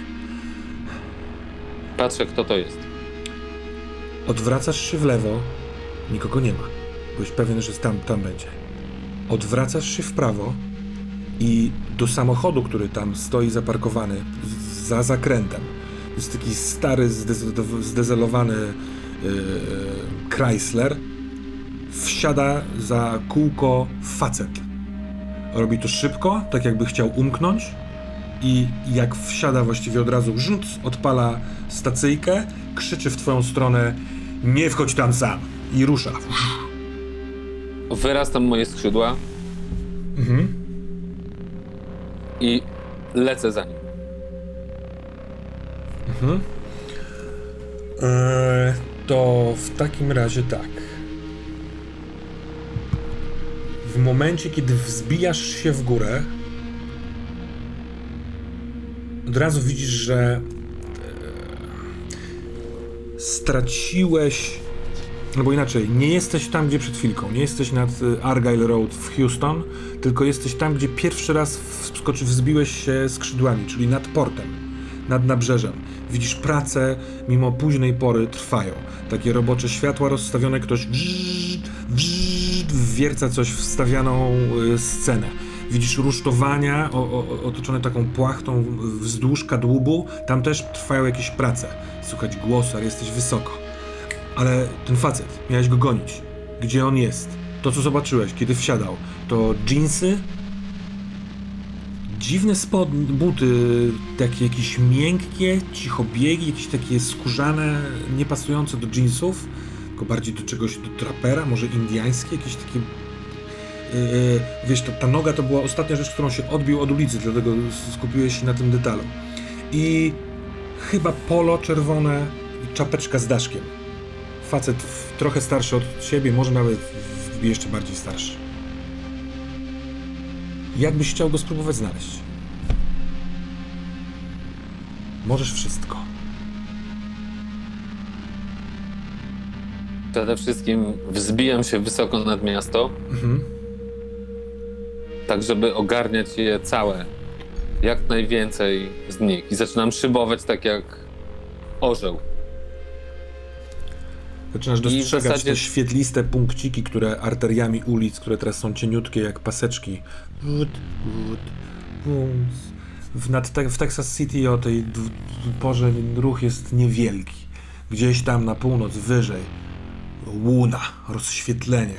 Patrzę, kto to jest. Odwracasz się w lewo, nikogo nie ma. Byłeś pewien, że tam, tam będzie. Odwracasz się w prawo i do samochodu, który tam stoi zaparkowany za zakrętem. Jest taki stary, zdez- zdezelowany yy, Chrysler. Wsiada za kółko facet. Robi to szybko, tak jakby chciał umknąć. I jak wsiada właściwie od razu, rzuc, odpala stacyjkę, krzyczy w twoją stronę Nie wchodź tam sam. I rusza. Wyrastam moje skrzydła Mhm. i lecę za nim. Eee, to w takim razie tak. W momencie, kiedy wzbijasz się w górę, od razu widzisz, że e, straciłeś. Albo inaczej, nie jesteś tam, gdzie przed chwilką. Nie jesteś nad e, Argyle Road w Houston, tylko jesteś tam, gdzie pierwszy raz wskoczy, wzbiłeś się skrzydłami, czyli nad portem nad nabrzeżem. Widzisz pracę, mimo późnej pory trwają. Takie robocze światła rozstawione, ktoś brzz, brzz, wwierca coś w stawianą y, scenę. Widzisz rusztowania o, o, otoczone taką płachtą wzdłuż kadłubu. Tam też trwają jakieś prace. Słychać głos, ale jesteś wysoko. Ale ten facet, miałeś go gonić. Gdzie on jest? To, co zobaczyłeś, kiedy wsiadał, to dżinsy, dziwne spod, buty, takie jakieś miękkie, cichobiegi, jakieś takie skórzane, niepasujące do jeansów, tylko bardziej do czegoś, do trapera, może indiańskie, jakieś takie... Yy, wiesz, ta, ta noga to była ostatnia rzecz, którą się odbił od ulicy, dlatego skupiłeś się na tym detalu. I chyba polo czerwone i czapeczka z daszkiem. Facet w, trochę starszy od siebie, może nawet w, jeszcze bardziej starszy. Jakbyś chciał go spróbować znaleźć? Możesz wszystko. Przede wszystkim wzbijam się wysoko nad miasto, Mhm. tak żeby ogarniać je całe. Jak najwięcej z nich. I zaczynam szybować tak jak orzeł. Zaczynasz dostrzegać zasadzie- te świetliste punkciki, które arteriami ulic, które teraz są cieniutkie jak paseczki. Wód, wód, wums. W, nad te, w Texas City o tej porze ruch jest niewielki. Gdzieś tam na północ, wyżej. Łuna, rozświetlenie.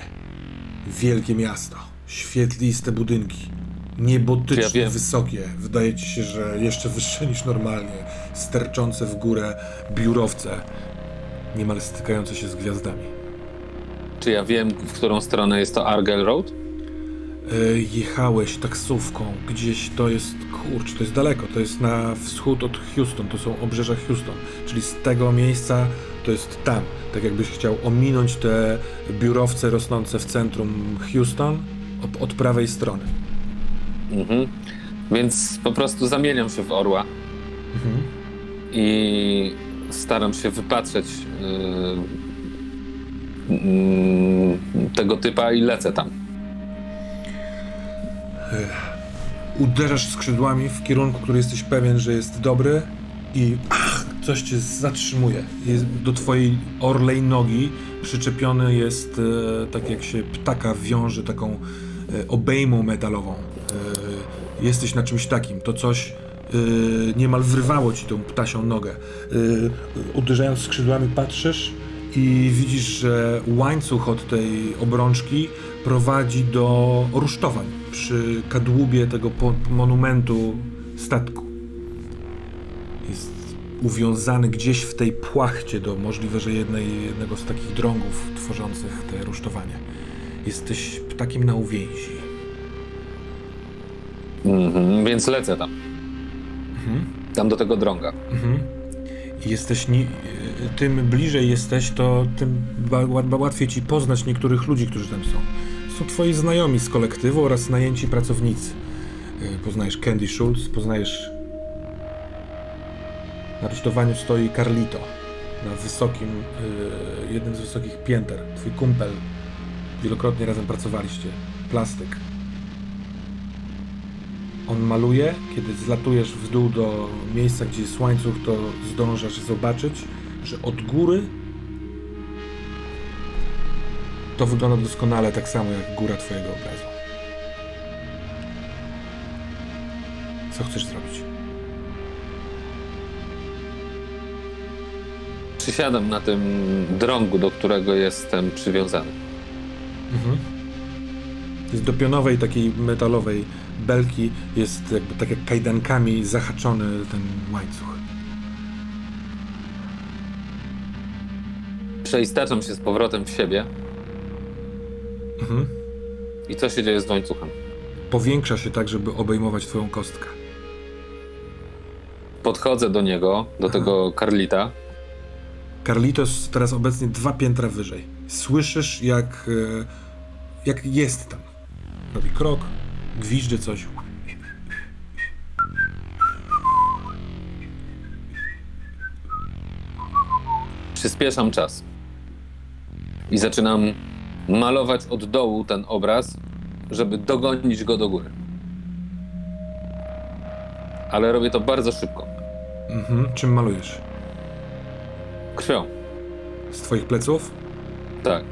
Wielkie miasto. Świetliste budynki. Niebotycznie ja wysokie. Wydaje ci się, że jeszcze wyższe niż normalnie. Sterczące w górę biurowce niemal stykające się z gwiazdami. Czy ja wiem, w którą stronę jest to Argyle Road? E, jechałeś taksówką gdzieś, to jest, kurczę, to jest daleko, to jest na wschód od Houston, to są obrzeża Houston, czyli z tego miejsca to jest tam, tak jakbyś chciał ominąć te biurowce rosnące w centrum Houston od, prawej strony. Mhm. Więc po prostu zamieniam się w orła Mhm. i staram się wypatrzeć yy, mm, tego typa i lecę tam. Uderzasz skrzydłami w kierunku, który jesteś pewien, że jest dobry i ach, coś cię zatrzymuje. Jest, do twojej orlej nogi przyczepiony jest, e, tak jak się ptaka wiąże taką e, obejmą metalową. E, jesteś na czymś takim. To coś e, niemal wrywało ci tą ptasią nogę. E, uderzając skrzydłami patrzysz i widzisz, że łańcuch od tej obrączki prowadzi do rusztowań przy kadłubie tego monumentu statku. Uwiązany gdzieś w tej płachcie do możliwe, że jednej, jednego z takich drągów tworzących te rusztowania. Jesteś ptakiem na uwięzi. Mhm. Więc lecę tam. Tam do tego drąga. Mhm. Jesteś ni- tym bliżej jesteś, to tym łatwiej ci poznać niektórych ludzi, którzy tam są. Są twoi znajomi z kolektywu oraz najęci pracownicy. Y, Poznajesz Candy Schultz, poznajesz. Na rusztowaniu stoi Carlito. Na wysokim, y, jednym z wysokich pięter. Twój kumpel. Wielokrotnie razem pracowaliście. Plastyk. On maluje, kiedy zlatujesz w dół do miejsca, gdzie jest łańcuch, to zdążasz zobaczyć, że od góry to wygląda doskonale tak samo jak góra twojego obrazu. Co chcesz zrobić? Przysiadam na tym drągu, do którego jestem przywiązany. Z do pionowej takiej metalowej belki jest jakby tak jak kajdankami zahaczony ten łańcuch. przeistaczam się z powrotem w siebie. Mhm. I co się dzieje z łańcuchem? Powiększa się tak, żeby obejmować twoją kostkę. Podchodzę do niego, do tego Karlita. Carlitos teraz obecnie dwa piętra wyżej. Słyszysz, jak, e, jak jest tam. Robi krok, gwizdże coś. Przyspieszam czas. I zaczynam malować od dołu ten obraz, żeby dogonić go do góry. Ale robię to bardzo szybko. Mhm. Czym malujesz? Krwią. Z twoich pleców? Tak.